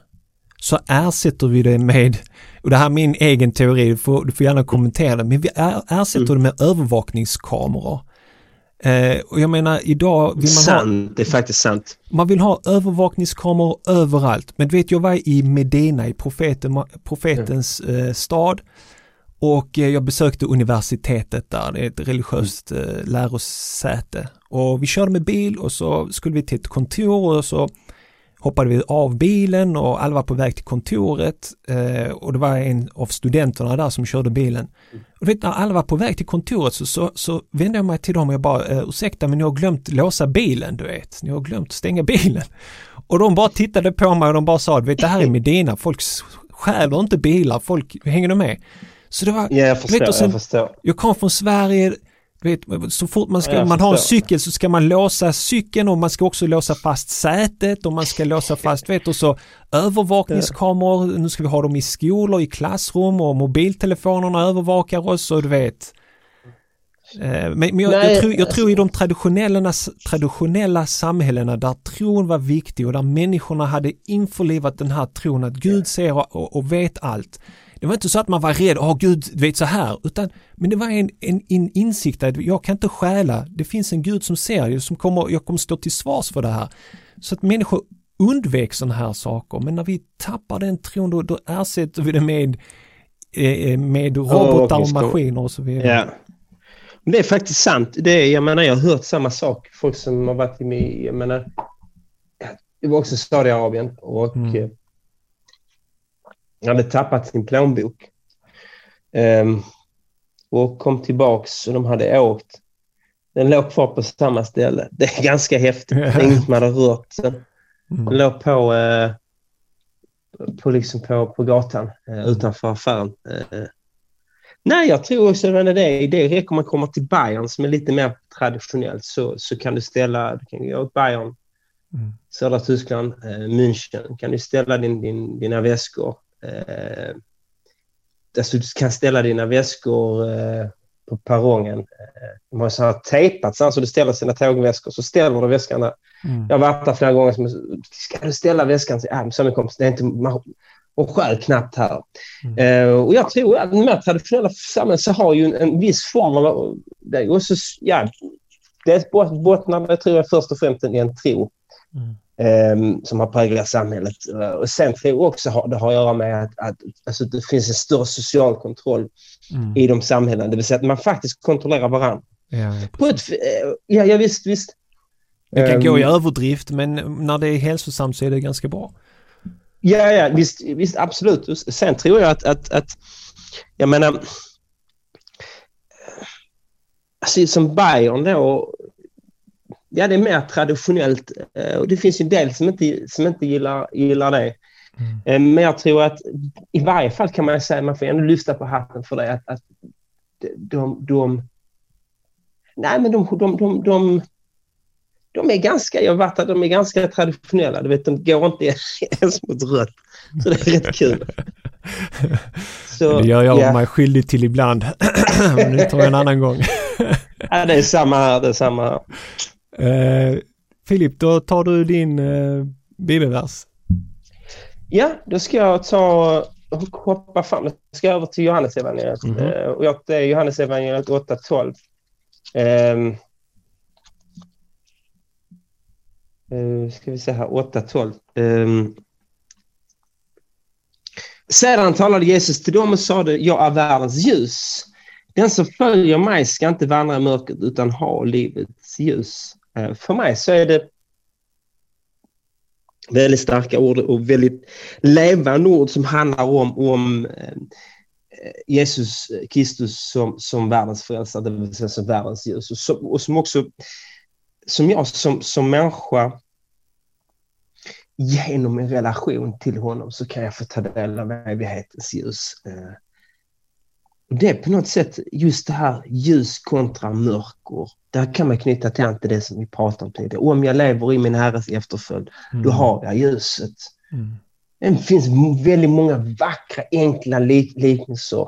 så ersätter vi det med, och det här är min egen teori, du får, du får gärna kommentera det, men vi ersätter mm. det med övervakningskameror. Eh, och jag menar idag vill man sant, ha... det är faktiskt sant. Man vill ha övervakningskameror överallt. Men vet jag var i Medina, i profeten, profetens mm. eh, stad. Och eh, jag besökte universitetet där, det är ett religiöst eh, lärosäte. Och vi körde med bil och så skulle vi till ett kontor och så hoppade vi av bilen och alla var på väg till kontoret eh, och det var en av studenterna där som körde bilen. Och vet, när alla var på väg till kontoret så, så, så vände jag mig till dem och jag bara eh, ursäkta men ni har glömt låsa bilen du vet, ni har glömt stänga bilen. Och de bara tittade på mig och de bara sa, vet det här är Medina, folk stjäler inte bilar, folk, hänger du med? Så det var, ja, jag förstår, vet, sen, jag förstår. Jag kom från Sverige, vet, så fort man, ska, man har en cykel så ska man låsa cykeln och man ska också låsa fast sätet och man ska låsa fast, vet och så övervakningskameror, nu ska vi ha dem i skolor, i klassrum och mobiltelefonerna övervakar oss och du vet. Eh, men, men jag, Nej, jag, tror, jag tror i de traditionella, traditionella samhällena där tron var viktig och där människorna hade införlivat den här tron att Gud ser och, och vet allt. Det var inte så att man var rädd, åh gud, vet så här, utan men det var en, en, en insikt att jag kan inte stjäla, det finns en gud som ser, som kommer, jag kommer stå till svars för det här. Så att människor undvek sådana här saker, men när vi tappar den tron då, då ersätter vi det med, eh, eh med robotar och maskiner och så vidare. Ja. Det är faktiskt sant. Det är, jag menar, jag har hört samma sak. Folk som har varit i, jag menar, det var också Saudiarabien och mm. Eh, hade tappat sin plånbok. Um, och kom tillbaks och de hade åkt. Den låg kvar på samma ställe. Det är ganska häftigt. Det är inget man hade rört sen. Den mm. låg på, eh, på, liksom på, på gatan eh, utanför affären. Eh, nej, jag tror också att det, det räcker man kommer till Bayern som är lite mer traditionellt så, så kan du ställa, du kan gå till Bayern, mm. södra Tyskland, eh, München, kan du ställa din, din, dina väskor Eh, alltså du kan ställa dina väskor eh, på perrongen. Eh, de har så här tejpat så, du ställer sina tågväskor så ställer du väskorna. Mm. Jag har varit där flera gånger. Som, ska du ställa väskan? Ja, så kompis, det är inte... Man, och själv knappt här. Mm. Uh, och jag tror att de mer traditionella samhällen så har ju en, en viss form av... Det är också, ja, det bottnar, jag tror jag först och främst i en tro. Mm som har präglat samhället. Och sen tror jag också att det har att göra med att, att alltså, det finns en större social kontroll mm. i de samhällena. Det vill säga att man faktiskt kontrollerar varandra. Ja, På ett, eh, ja, ja, visst, visst. Det kan um, gå i överdrift men när det är hälsosamt så är det ganska bra. Ja, ja visst, visst absolut. Sen tror jag att, att, att jag menar, alltså som Bayern då, ja, det är mer traditionellt eh, och det finns en del som inte, som inte gillar, gillar det. Mm. Eh, men jag tror att i varje fall kan man säga, man får ändå lyfta på hatten för det, att, att de, de, nej men de, de, de, de, de är ganska, jag vet att de är ganska traditionella. Du vet, de går inte ens mot rött. Så det är rätt kul. Så, det gör jag ja. mig skyldig till ibland. Men det tar jag en annan gång. ja, det är samma här, det är samma här. Eh, Filip, då tar du din, eh, bibelvers. Ja, då ska jag ta hoppa fram. Jag ska över till Johannesevangeliet. Mhm. Eh, och jag, det är Johannesevangeliet 8.12. Um, uh, ska vi se här, 8.12. Um, sedan talade Jesus till dem och sade, jag är världens ljus. Den som följer mig ska inte vandra i mörkret utan ha livets ljus. Eh, för mig så är det väldigt starka ord och väldigt levande ord som handlar om, om eh, Jesus Kristus som, som världens frälsare, det vill säga som världens ljus. Och som, och som också, som jag som, som människa, genom en relation till honom så kan jag få ta del av evighetens ljus. Eh, det är på något sätt just det här ljus kontra mörker. Där kan man knyta till till det som vi pratade om tidigare. Om jag lever i min Herres efterföljd, då har jag ljuset. Mm. Det finns väldigt många vackra, enkla lik liknelser.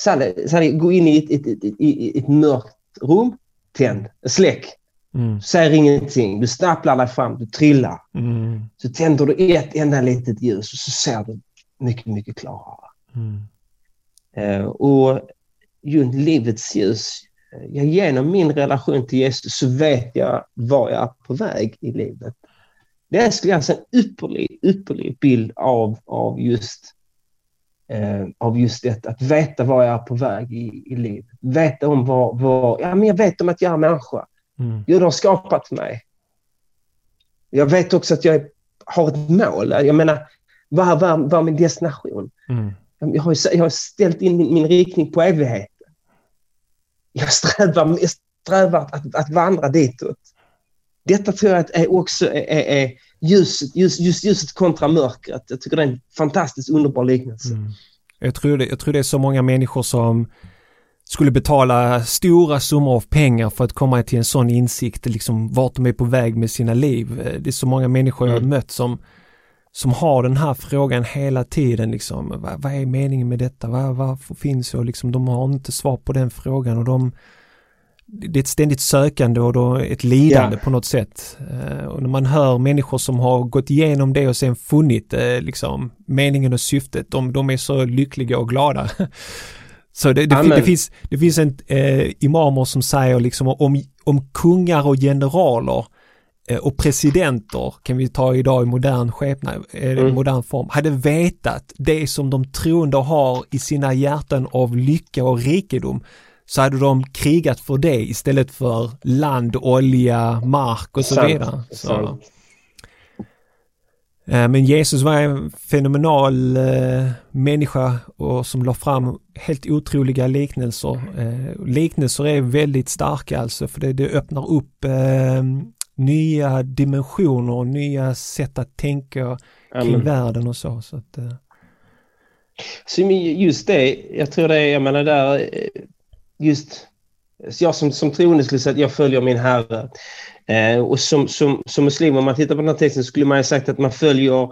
Sally, Sally, gå in i ett, ett, ett, ett, ett mörkt rum, tänd, släck. Mm. Säger ingenting, du stapplar dig fram, du trillar. Mm. Så tänder du ett enda litet ljus och så ser du mycket, mycket klarare. Mm. Eh, och ju livets ljus, eh, ja, genom min relation till Jesus så vet jag var jag är på väg i livet. Det är skulle jag säga en ypperlig, ypperlig bild av, av, just, eh, av just detta, att veta var jag är på väg i, i livet. Veta om vad, vad, ja men jag vet om att jag är människa. Mm. Gud har skapat mig. Jag vet också att jag är, har ett mål. Jag menar, vad, vad, vad är min destination? Mm. Jag har, jag har ställt in min, min riktning på evigheten. Jag strävar, jag strävar att, att vandra ditåt. Detta tror jag är också är, är, är ljuset, ljus, just ljuset kontra mörkret. Jag tycker det är en fantastiskt underbar liknelse. Mm. Jag, tror det, jag tror det är så många människor som skulle betala stora summor av pengar för att komma till en sån insikt, liksom vart de är på väg med sina liv. Det är så många människor jag har Mm. mött som, som har den här frågan hela tiden. Liksom, vad, vad är meningen med detta? Vad, varför finns jag? Liksom, de har inte svar på den frågan och de det är ett ständigt sökande och då ett lidande Ja. på något sätt. Eh, Och när man hör människor som har gått igenom det och sen funnit eh, liksom meningen och syftet, de, de är så lyckliga och glada. Så det, det, det finns, det finns en eh, imamer som säger liksom om, om kungar och generaler och presidenter kan vi ta idag i modern skepnad, eh, Mm. modern form, hade vetat det som de troende har i sina hjärtan av lycka och rikedom så hade de krigat för det istället för land, olja, mark och så Sant, vidare. Så. sant. Eh, Men Jesus var en fenomenal eh, människa och som la fram helt otroliga liknelser. Eh, liknelser är väldigt starka alltså för det, det öppnar upp eh, nya dimensioner, nya sätt att tänka kring Amen. världen och så. så att, eh, Så just det, jag tror det är, jag menar där, eh, just jag som, som troende skulle säga att jag följer min Herre. Eh, och som, som, som muslim, om man tittar på den här texten, skulle man ju sagt att man följer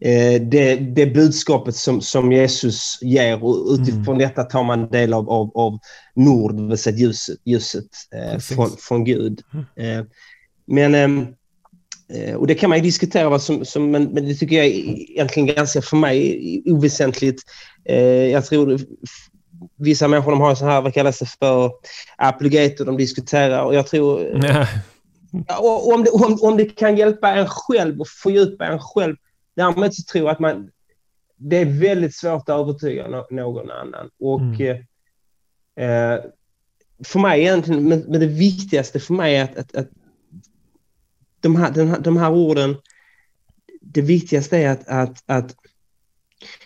eh, det, det budskapet som, som Jesus ger och utifrån detta tar man del av, av, av nord, det vill säga ljuset, ljuset eh, från, från Gud. Eh, men ehm, Eh, Och det kan man ju diskutera, vad som, som, men, men det tycker jag är egentligen ganska för mig oväsentligt. Eh, jag tror vissa människor de har så här, vad kallas det för, apologeter de diskuterar och jag tror Ja, och om, det, om, om det kan hjälpa en själv och fördjupa en själv. Därmed så tror jag att man, det är väldigt svårt att övertyga någon annan. Och Mm. eh, eh, för mig egentligen, men, men det viktigaste för mig är att, att, att de, här, den här, de här orden, det viktigaste är att, att, att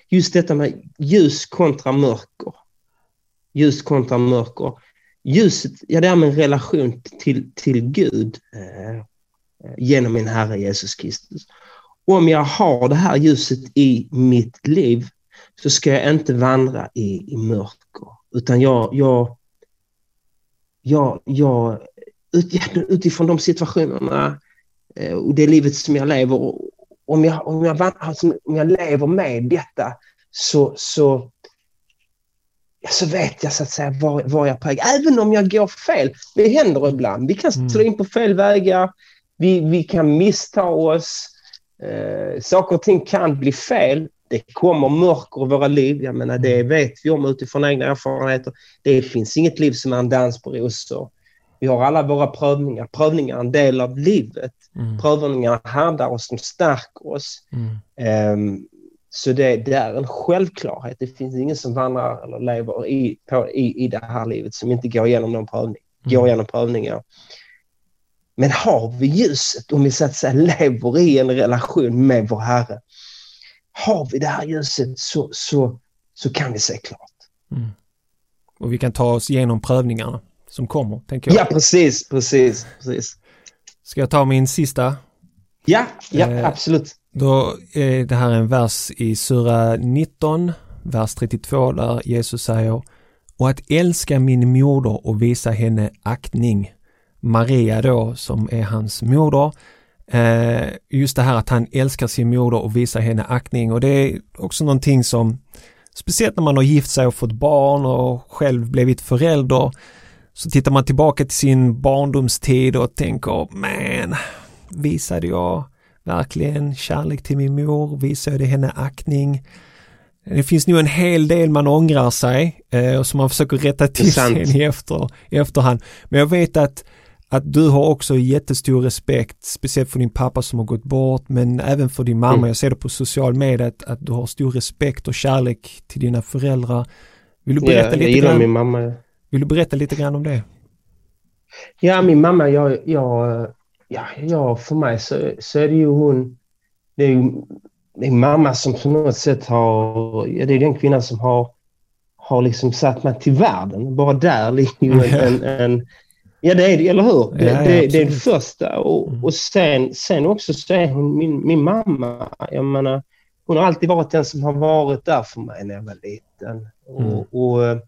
just detta med ljus kontra mörker. Ljus kontra mörker. Ljuset, ja det är min relation till, till Gud eh, genom min Herre Jesus Kristus. Om jag har det här ljuset i mitt liv så ska jag inte vandra i, i mörker. Utan jag, jag, jag, jag ut, utifrån de situationerna eh, och det livet som jag lever, och om jag, om jag, vandrar, alltså, om jag lever med detta så, så, ja, så vet jag så att säga var, var jag är på väg. Även om jag går fel. Det händer ibland. Vi kan Mm. slå in på fel vägar. Vi, vi kan missta oss. Eh, saker och ting kan bli fel. Det kommer mörker i våra liv. Jag menar, det vet vi om utifrån egna erfarenheter. Det finns inget liv som är en dans på rosor. Vi har alla våra prövningar. Prövningar är en del av livet. Mm. Prövningarna härdar oss, de stärker oss. Mm. Um, så det, det, är en självklarhet. Det finns ingen som vandrar eller lever i, på, i, i det här livet som inte går igenom, någon prövning, Mm. går igenom prövningar. Men har vi ljuset, om vi så att säga lever i en relation med vår Herre, har vi det här ljuset så, så, så kan vi se klart. Mm. Och vi kan ta oss igenom prövningarna som kommer, tänker jag. Ja, precis, precis, precis. Ska jag ta min sista? Ja, ja Eh, absolut. Då är det här en vers i Sura 19, vers 32 där Jesus säger och att älska min moder och visa henne aktning. Maria då som är hans moder. Eh, just det här att han älskar sin moder och visar henne aktning och det är också någonting som speciellt när man har gift sig och fått barn och själv blivit förälder så tittar man tillbaka till sin barndomstid och tänker man, visade jag verkligen kärlek till min mor? Visade jag henne aktning? Det finns nog en hel del man ångrar sig eh, och som man försöker rätta till sen i, efter, efterhand. Men jag vet att, att du har också jättestor respekt, speciellt för din pappa som har gått bort, men även för din mamma. Mm. Jag ser det på social media att, att du har stor respekt och kärlek till dina föräldrar. Vill du berätta, Ja, jag lite, gillar grann, min mamma. Vill du berätta lite grann om det? Ja, min mamma, jag, jag, ja, ja, för mig så, så är det ju hon. Det är ju det är mamma som på något sätt har, ja, det är den kvinnan som har, har liksom satt mig till världen. Bara där ligger ju en, en, ja det är det, eller hur? Det, Ja, det, det är absolut. första. Och, Mm. och sen, sen också så är hon min, min mamma. Jag menar, hon har alltid varit den som har varit där för mig när jag var liten. Mm. Och, och, eh,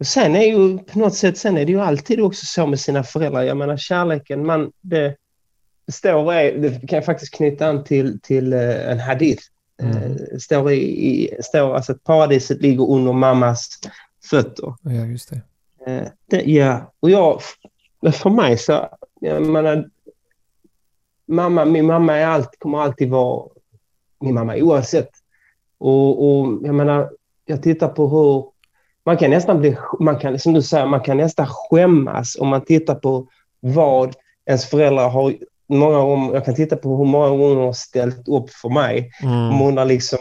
och sen är ju på något sätt, sen är det ju alltid också så med sina föräldrar. Jag menar kärleken, man, det, står, är- det kan jag faktiskt knyta an till, till eh, en hadith. Mm. Eh, står, i, i, står alltså att paradiset ligger under mammas fötter. Ja, just det. Eh, det, ja, och jag, för mig så, jag menar, mamma, min mamma är allt, kommer alltid vara min mamma oavsett. Och, och jag menar, jag tittar på hur, man kan nästan bli, man kan, som du säger, man kan nästan skämmas om man tittar på vad ens föräldrar har, många gånger, jag kan titta på hur många gånger de har ställt upp för mig. Mm. Hon har liksom,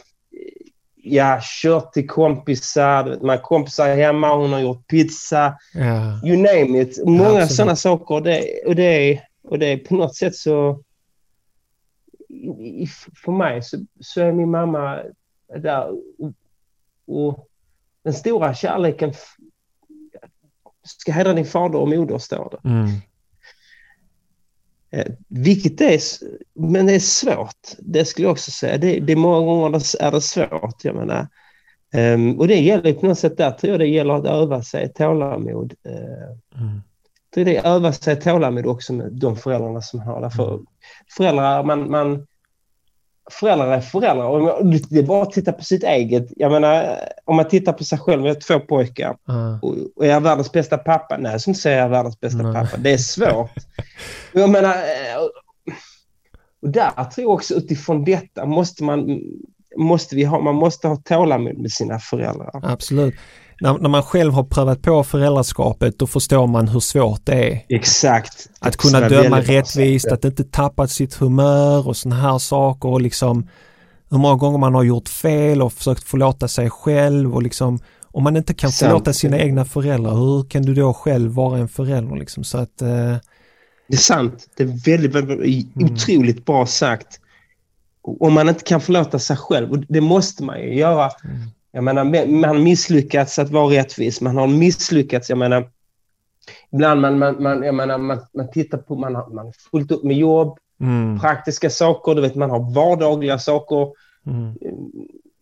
ja, kört till kompisar, man har kompisar hemma, hon har gjort pizza, Ja. you name it. Många absolut. sådana saker. Och det, och, det och det är på något sätt så... i- För mig så, så är min mamma där. Och, och den stora kärleken ska hedra din fader och moder, står det. Mm. Eh, vilket är, men det är svårt. Det skulle jag också säga. Det, det är många gånger är det svårt. Jag menar. Ehm, och det gäller på något sätt där tror jag det gäller att öva sig tålamod. Uh, Mm. tror det är öva sig tålamod också med de föräldrarna som har det. För föräldrar, man, man, föräldrar är föräldrar. Och det är bara att titta på sitt eget. Jag menar, om man tittar på sig själv, jag har två pojkar. Ja. Och, och är jag världens bästa pappa? Nej, jag ska inte säga jag är världens bästa Nej. pappa. Det är svårt. Jag menar, eh, och där tror jag också utifrån detta måste man, måste vi ha, man måste ha tålamod med sina föräldrar. Absolut. När, när man själv har prövat på föräldraskapet då förstår man hur svårt det är. Exakt. Att kunna döma rättvist, att inte tappa sitt humör och sådana här saker och liksom hur många gånger man har gjort fel och försökt förlåta sig själv och liksom om man inte kan Sant. förlåta sina egna föräldrar, hur kan du då själv vara en förälder liksom? Så att, eh, Det är sant. Det är väldigt, väldigt Mm. otroligt bra sagt. Om man inte kan förlåta sig själv, och det måste man ju göra. Mm. Jag menar, man har misslyckats att vara rättvis. Man har misslyckats, jag menar, ibland man, man, man, jag menar, man, man tittar på, man har, man har fullt upp med jobb, mm, praktiska saker, du vet, man har vardagliga saker, mm,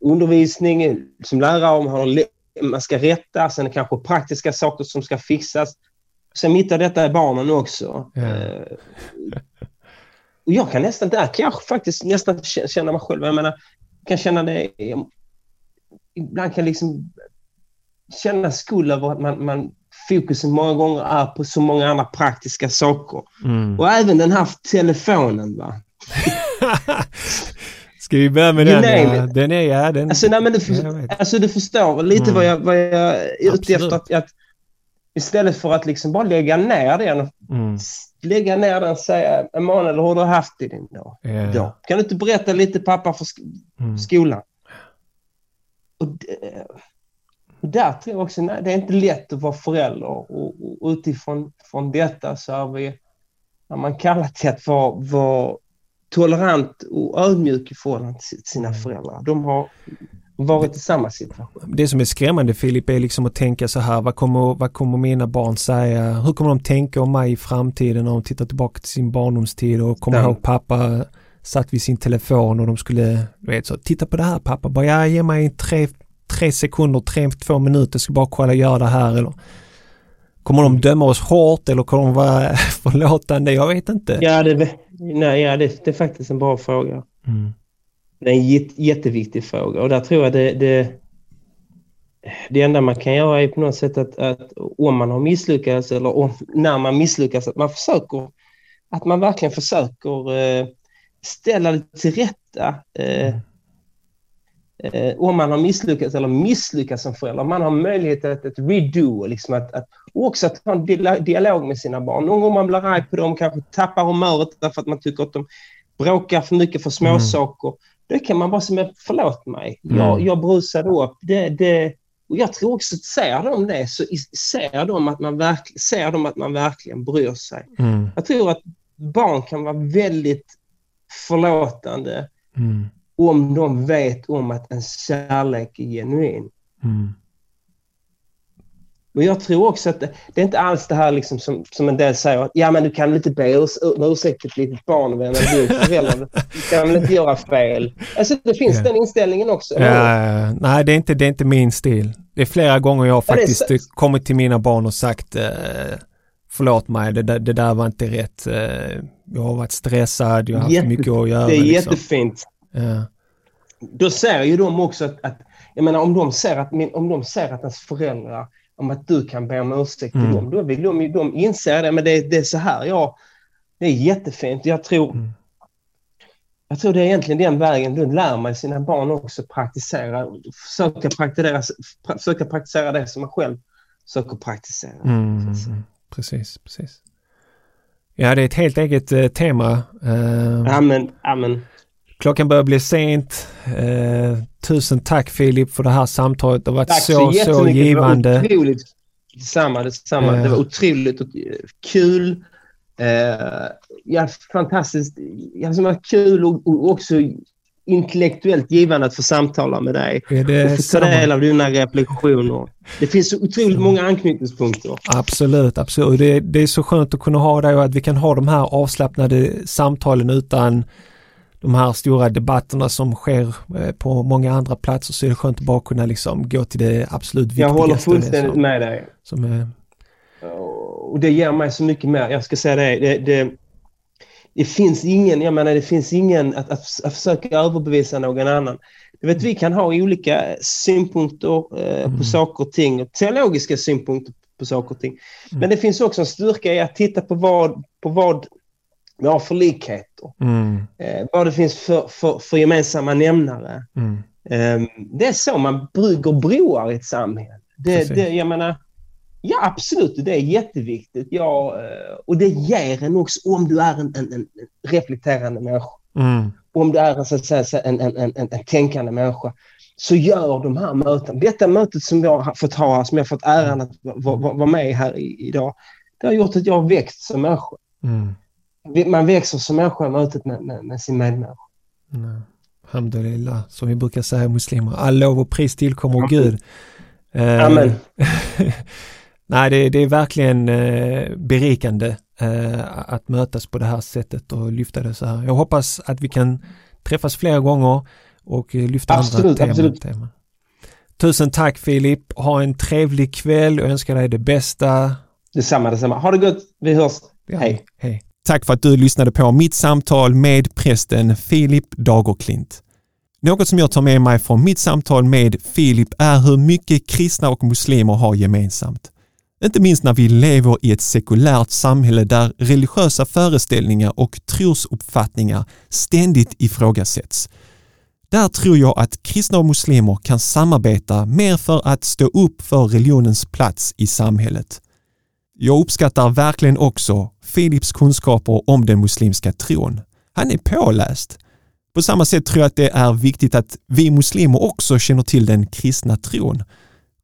undervisning som lärare, man, har, man ska rätta, sen kanske praktiska saker som ska fixas. Sen mitt av detta är barnen också. Eh, och jag kan nästan, där kan jag faktiskt nästan kä- känna mig själv. Jag menar, jag kan känna det, ibland kan liksom känna skuld över att man, man fokusen många gånger är på så många andra praktiska saker. mm. Och även den här telefonen. Va? Ska vi börja med You den? Ja, den är, ja den... Alltså, nej, men du, vet. alltså, du förstår lite Mm. vad, jag, vad jag är ute efter. Att, att istället för att liksom bara lägga ner den, Mm. lägga ner den och säga Emanuel, hur har du haft det din dag? Idag? Kan du inte berätta lite pappa för sk- Mm. skolan? Och, det- där tror jag också, nej, det är inte lätt att vara förälder och, och utifrån från detta så är vi, när man kallar till att vara, vara tolerant och ödmjuk i förhållande till sina föräldrar. De har varit i samma situation. Det som är skrämmande Filip är liksom att tänka så här, vad kommer, vad kommer mina barn säga? Hur kommer de tänka om mig i framtiden när de tittar tillbaka till sin barndomstid och kommer ihåg pappa satt vid sin telefon och de skulle, du vet så, titta på det här pappa, bara ja, ge mig tre, tre sekunder, tre, två minuter, jag ska bara kolla göra det här eller Kommer de döma oss hårt eller kommer de vara förlåtande? Jag vet inte. Ja, det, nej, ja det, det är faktiskt en bra fråga. Mm. Det är en jät- jätteviktig fråga och där tror jag det, det, det enda man kan göra är på något sätt att, att om man har misslyckats eller om, när man misslyckas att man försöker, att man verkligen försöker eh, ställa det till rätta. Eh, eh, om man har misslyckats eller misslyckats som förälder. Man har möjlighet att, att redo, liksom att, att, och också att ha en dia- dialog med sina barn. Någon gång man blir arg på dem, kanske tappar humöret därför att man tycker att de bråkar för mycket för små Mm. Det kan man bara säga, förlåt mig, jag, Mm. jag brusade upp. Det, det, och jag tror också att ser de det så ser de att man, verkl, ser de att man verkligen bryr sig. Mm. Jag tror att barn kan vara väldigt förlåtande Mm. om de vet om att en kärlek är genuin. Mm. Och jag tror också att det, det är inte alls det här liksom som, som en del säger att ja men du kan väl inte be urs, om ursäkt till ett litet barn men du är förälder. Du kan väl inte göra fel. Alltså det finns Ja. den inställningen också. Ja, nej, det är, inte, det är inte min stil. Det är flera gånger jag Ja, faktiskt så- kommit till mina barn och sagt eh, förlåt mig, det, där- det där var inte rätt. Eh, jag har varit stressad, jag har haft Jätte- mycket att göra. Det är liksom. jättefint. Ja. Då ser ju de också att, att jag menar om de ser att, om de ser att ens föräldrar, om att du kan be om ursäkt till Mm. dem, då vill de, de inser det, men det, det är så här, ja, det är jättefint. Jag tror, Mm. jag tror det är egentligen den vägen du lär man sina barn också praktisera, försöka praktisera, försöka praktisera det som man själv försöker praktisera. Mm, säga. mm, precis, precis. Ja, det är ett helt eget eh, tema. Eh, Amen, amen. Klockan börjar bli sent. Eh, tusen tack Filip för det här samtalet. Det har varit Tack så, så, så givande. Det var otroligt. Detsamma, detsamma. Det var otroligt och, eh, kul. Eh, ja, fantastiskt. Ja, det var kul och, och också intellektuellt givande att få samtala med dig. Och det få ta del av dina reflektioner. Det finns så otroligt många anknytningspunkter. Absolut, absolut. Det, det är så skönt att kunna ha det och att vi kan ha de här avslappnade samtalen utan de här stora debatterna som sker eh, på många andra platser så är det skönt att bara kunna liksom gå till det absolut Jag viktigaste. håller det fullständigt som, med dig. som är, Och det ger mig så mycket mer. Jag ska säga det. Det, det, det finns ingen, jag menar det finns ingen att, att, att försöka överbevisa någon annan. Du vet, vi kan ha olika synpunkter eh, Mm. på saker och ting, teologiska synpunkter på saker och ting. Mm. Men det finns också en styrka i att titta på vad, på vad vi har för likheter. mm, Eh, vad det finns för, för, för gemensamma nämnare. Eh, det är så man brygger broar i ett samhälle. Det, det, jag menar, ja absolut, det är jätteviktigt. Ja, eh, och det ger en också, om du är en, en, en reflekterande människa, mm, om du är en, så att säga, en, en, en, en, tänkande människa, så gör de här mötena, detta mötet som jag har fått ha, som jag fått äran att vara vara- vara med här i, idag, det har gjort att jag har växt som människa. mm. Man växer som människa i mötet med, med, med sin medmänniska. Nej. Alhamdulillah, som vi brukar säga muslimer. All lov och pris tillkommer Amen. Gud. Eh, Amen. Nej, det, det är verkligen eh, berikande eh, att mötas på det här sättet och lyfta det så här. Jag hoppas att vi kan träffas flera gånger och eh, lyfta andra Absolut, teman. absolut. teman. Tusen tack Filip, ha en trevlig kväll och önskar dig det bästa. Detsamma, detsamma. Ha det gott. Vi hörs. Ja, Hej. Hej. Tack för att du lyssnade på mitt samtal med prästen Filip Dagerklint. Något som jag tar med mig från mitt samtal med Filip är hur mycket kristna och muslimer har gemensamt. Inte minst när vi lever i ett sekulärt samhälle där religiösa föreställningar och trosuppfattningar ständigt ifrågasätts. Där tror jag att kristna och muslimer kan samarbeta mer för att stå upp för religionens plats i samhället. Jag uppskattar verkligen också Philips kunskaper om den muslimska tron. Han är påläst. På samma sätt tror jag att det är viktigt att vi muslimer också känner till den kristna tron.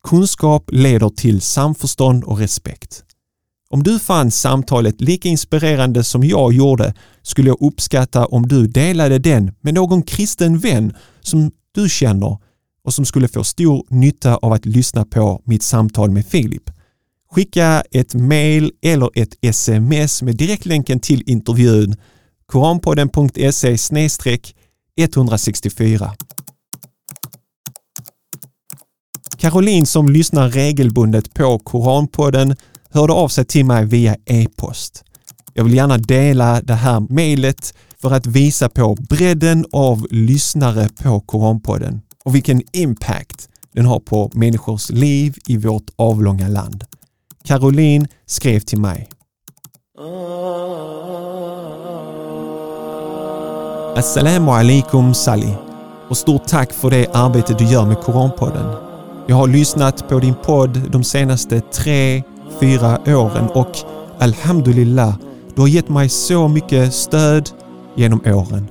Kunskap leder till samförstånd och respekt. Om du fann samtalet lika inspirerande som jag gjorde skulle jag uppskatta om du delade den med någon kristen vän som du känner och som skulle få stor nytta av att lyssna på mitt samtal med Filip. Skicka ett mail eller ett sms med direktlänken till intervjun koranpodden.se 164. Caroline som lyssnar regelbundet på Koranpodden hörde av sig till mig via e-post. Jag vill gärna dela det här mejlet för att visa på bredden av lyssnare på Koranpodden och vilken impact den har på människors liv i vårt avlånga land. Caroline skrev till mig. Assalamu alaikum Sally och stort tack för det arbete du gör med Koranpodden. Jag har lyssnat på din podd de senaste tre, fyra åren och Alhamdulillah, du har gett mig så mycket stöd genom åren.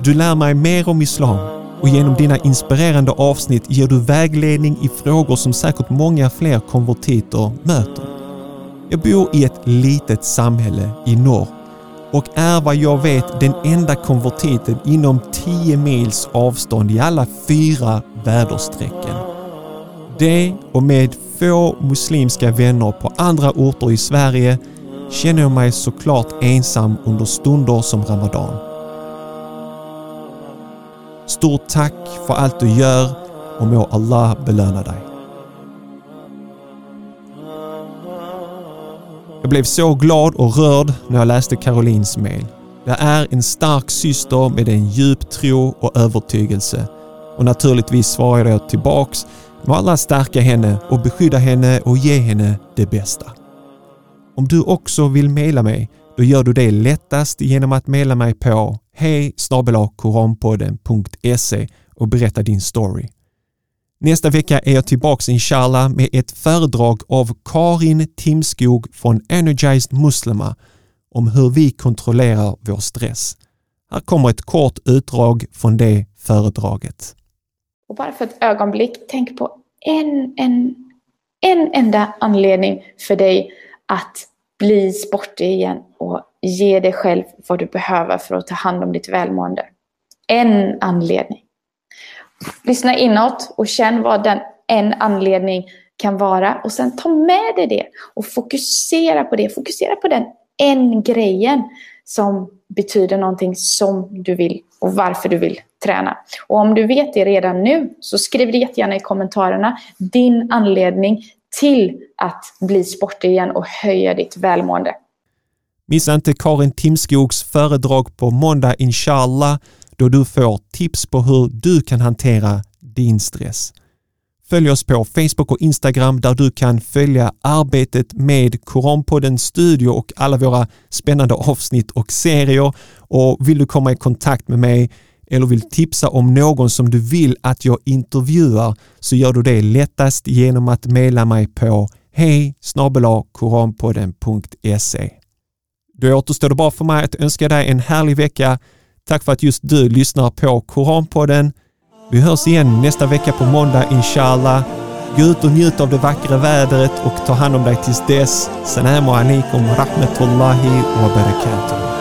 Du lär mig mer om Islam och genom dina inspirerande avsnitt ger du vägledning i frågor som säkert många fler konvertiter möter. Jag bor i ett litet samhälle i norr och är vad jag vet den enda konvertiten inom 10 mils avstånd i alla fyra väderstrecken. Det och med få muslimska vänner på andra orter i Sverige känner jag mig såklart ensam under stunder som Ramadan. Stort tack för allt du gör och må Allah belöna dig. Jag blev så glad och rörd när jag läste Carolines mail. Jag är en stark syster med en djup tro och övertygelse. Och naturligtvis svarade jag tillbaks med alla stärka henne och beskydda henne och ge henne det bästa. Om du också vill mejla mig, då gör du det lättast genom att mejla mig på hej koranpodden.se och berätta din story. Nästa vecka är jag tillbaks inshallah med ett föredrag av Karin Timskog från Energized Muslima om hur vi kontrollerar vår stress. Här kommer ett kort utdrag från det föredraget. Och bara för ett ögonblick, tänk på en, en, en enda anledning för dig att bli sportig igen och ge dig själv vad du behöver för att ta hand om ditt välmående. En anledning. Lyssna inåt och känn vad den en anledning kan vara och sen ta med dig det och fokusera på det. Fokusera på den en grejen som betyder någonting som du vill och varför du vill träna. Och om du vet det redan nu så skriv det jättegärna i kommentarerna din anledning till att bli sportig igen och höja ditt välmående. Missa inte Karin Timskogs föredrag på måndag inshallah då du får tips på hur du kan hantera din stress. Följ oss på Facebook och Instagram där du kan följa arbetet med Koranpodden Studio och alla våra spännande avsnitt och serier. Och vill du komma i kontakt med mig eller vill tipsa om någon som du vill att jag intervjuar så gör du det lättast genom att mejla mig på hej koranpodden.se. Då återstår det bara för mig att önska dig en härlig vecka. Tack för att just du lyssnar på Koranpodden. Vi hörs igen nästa vecka på måndag inshallah. Gå ut och njut av det vackra vädret och ta hand om dig tills dess. Salam alaikum rahmatullahi wa barakatuh.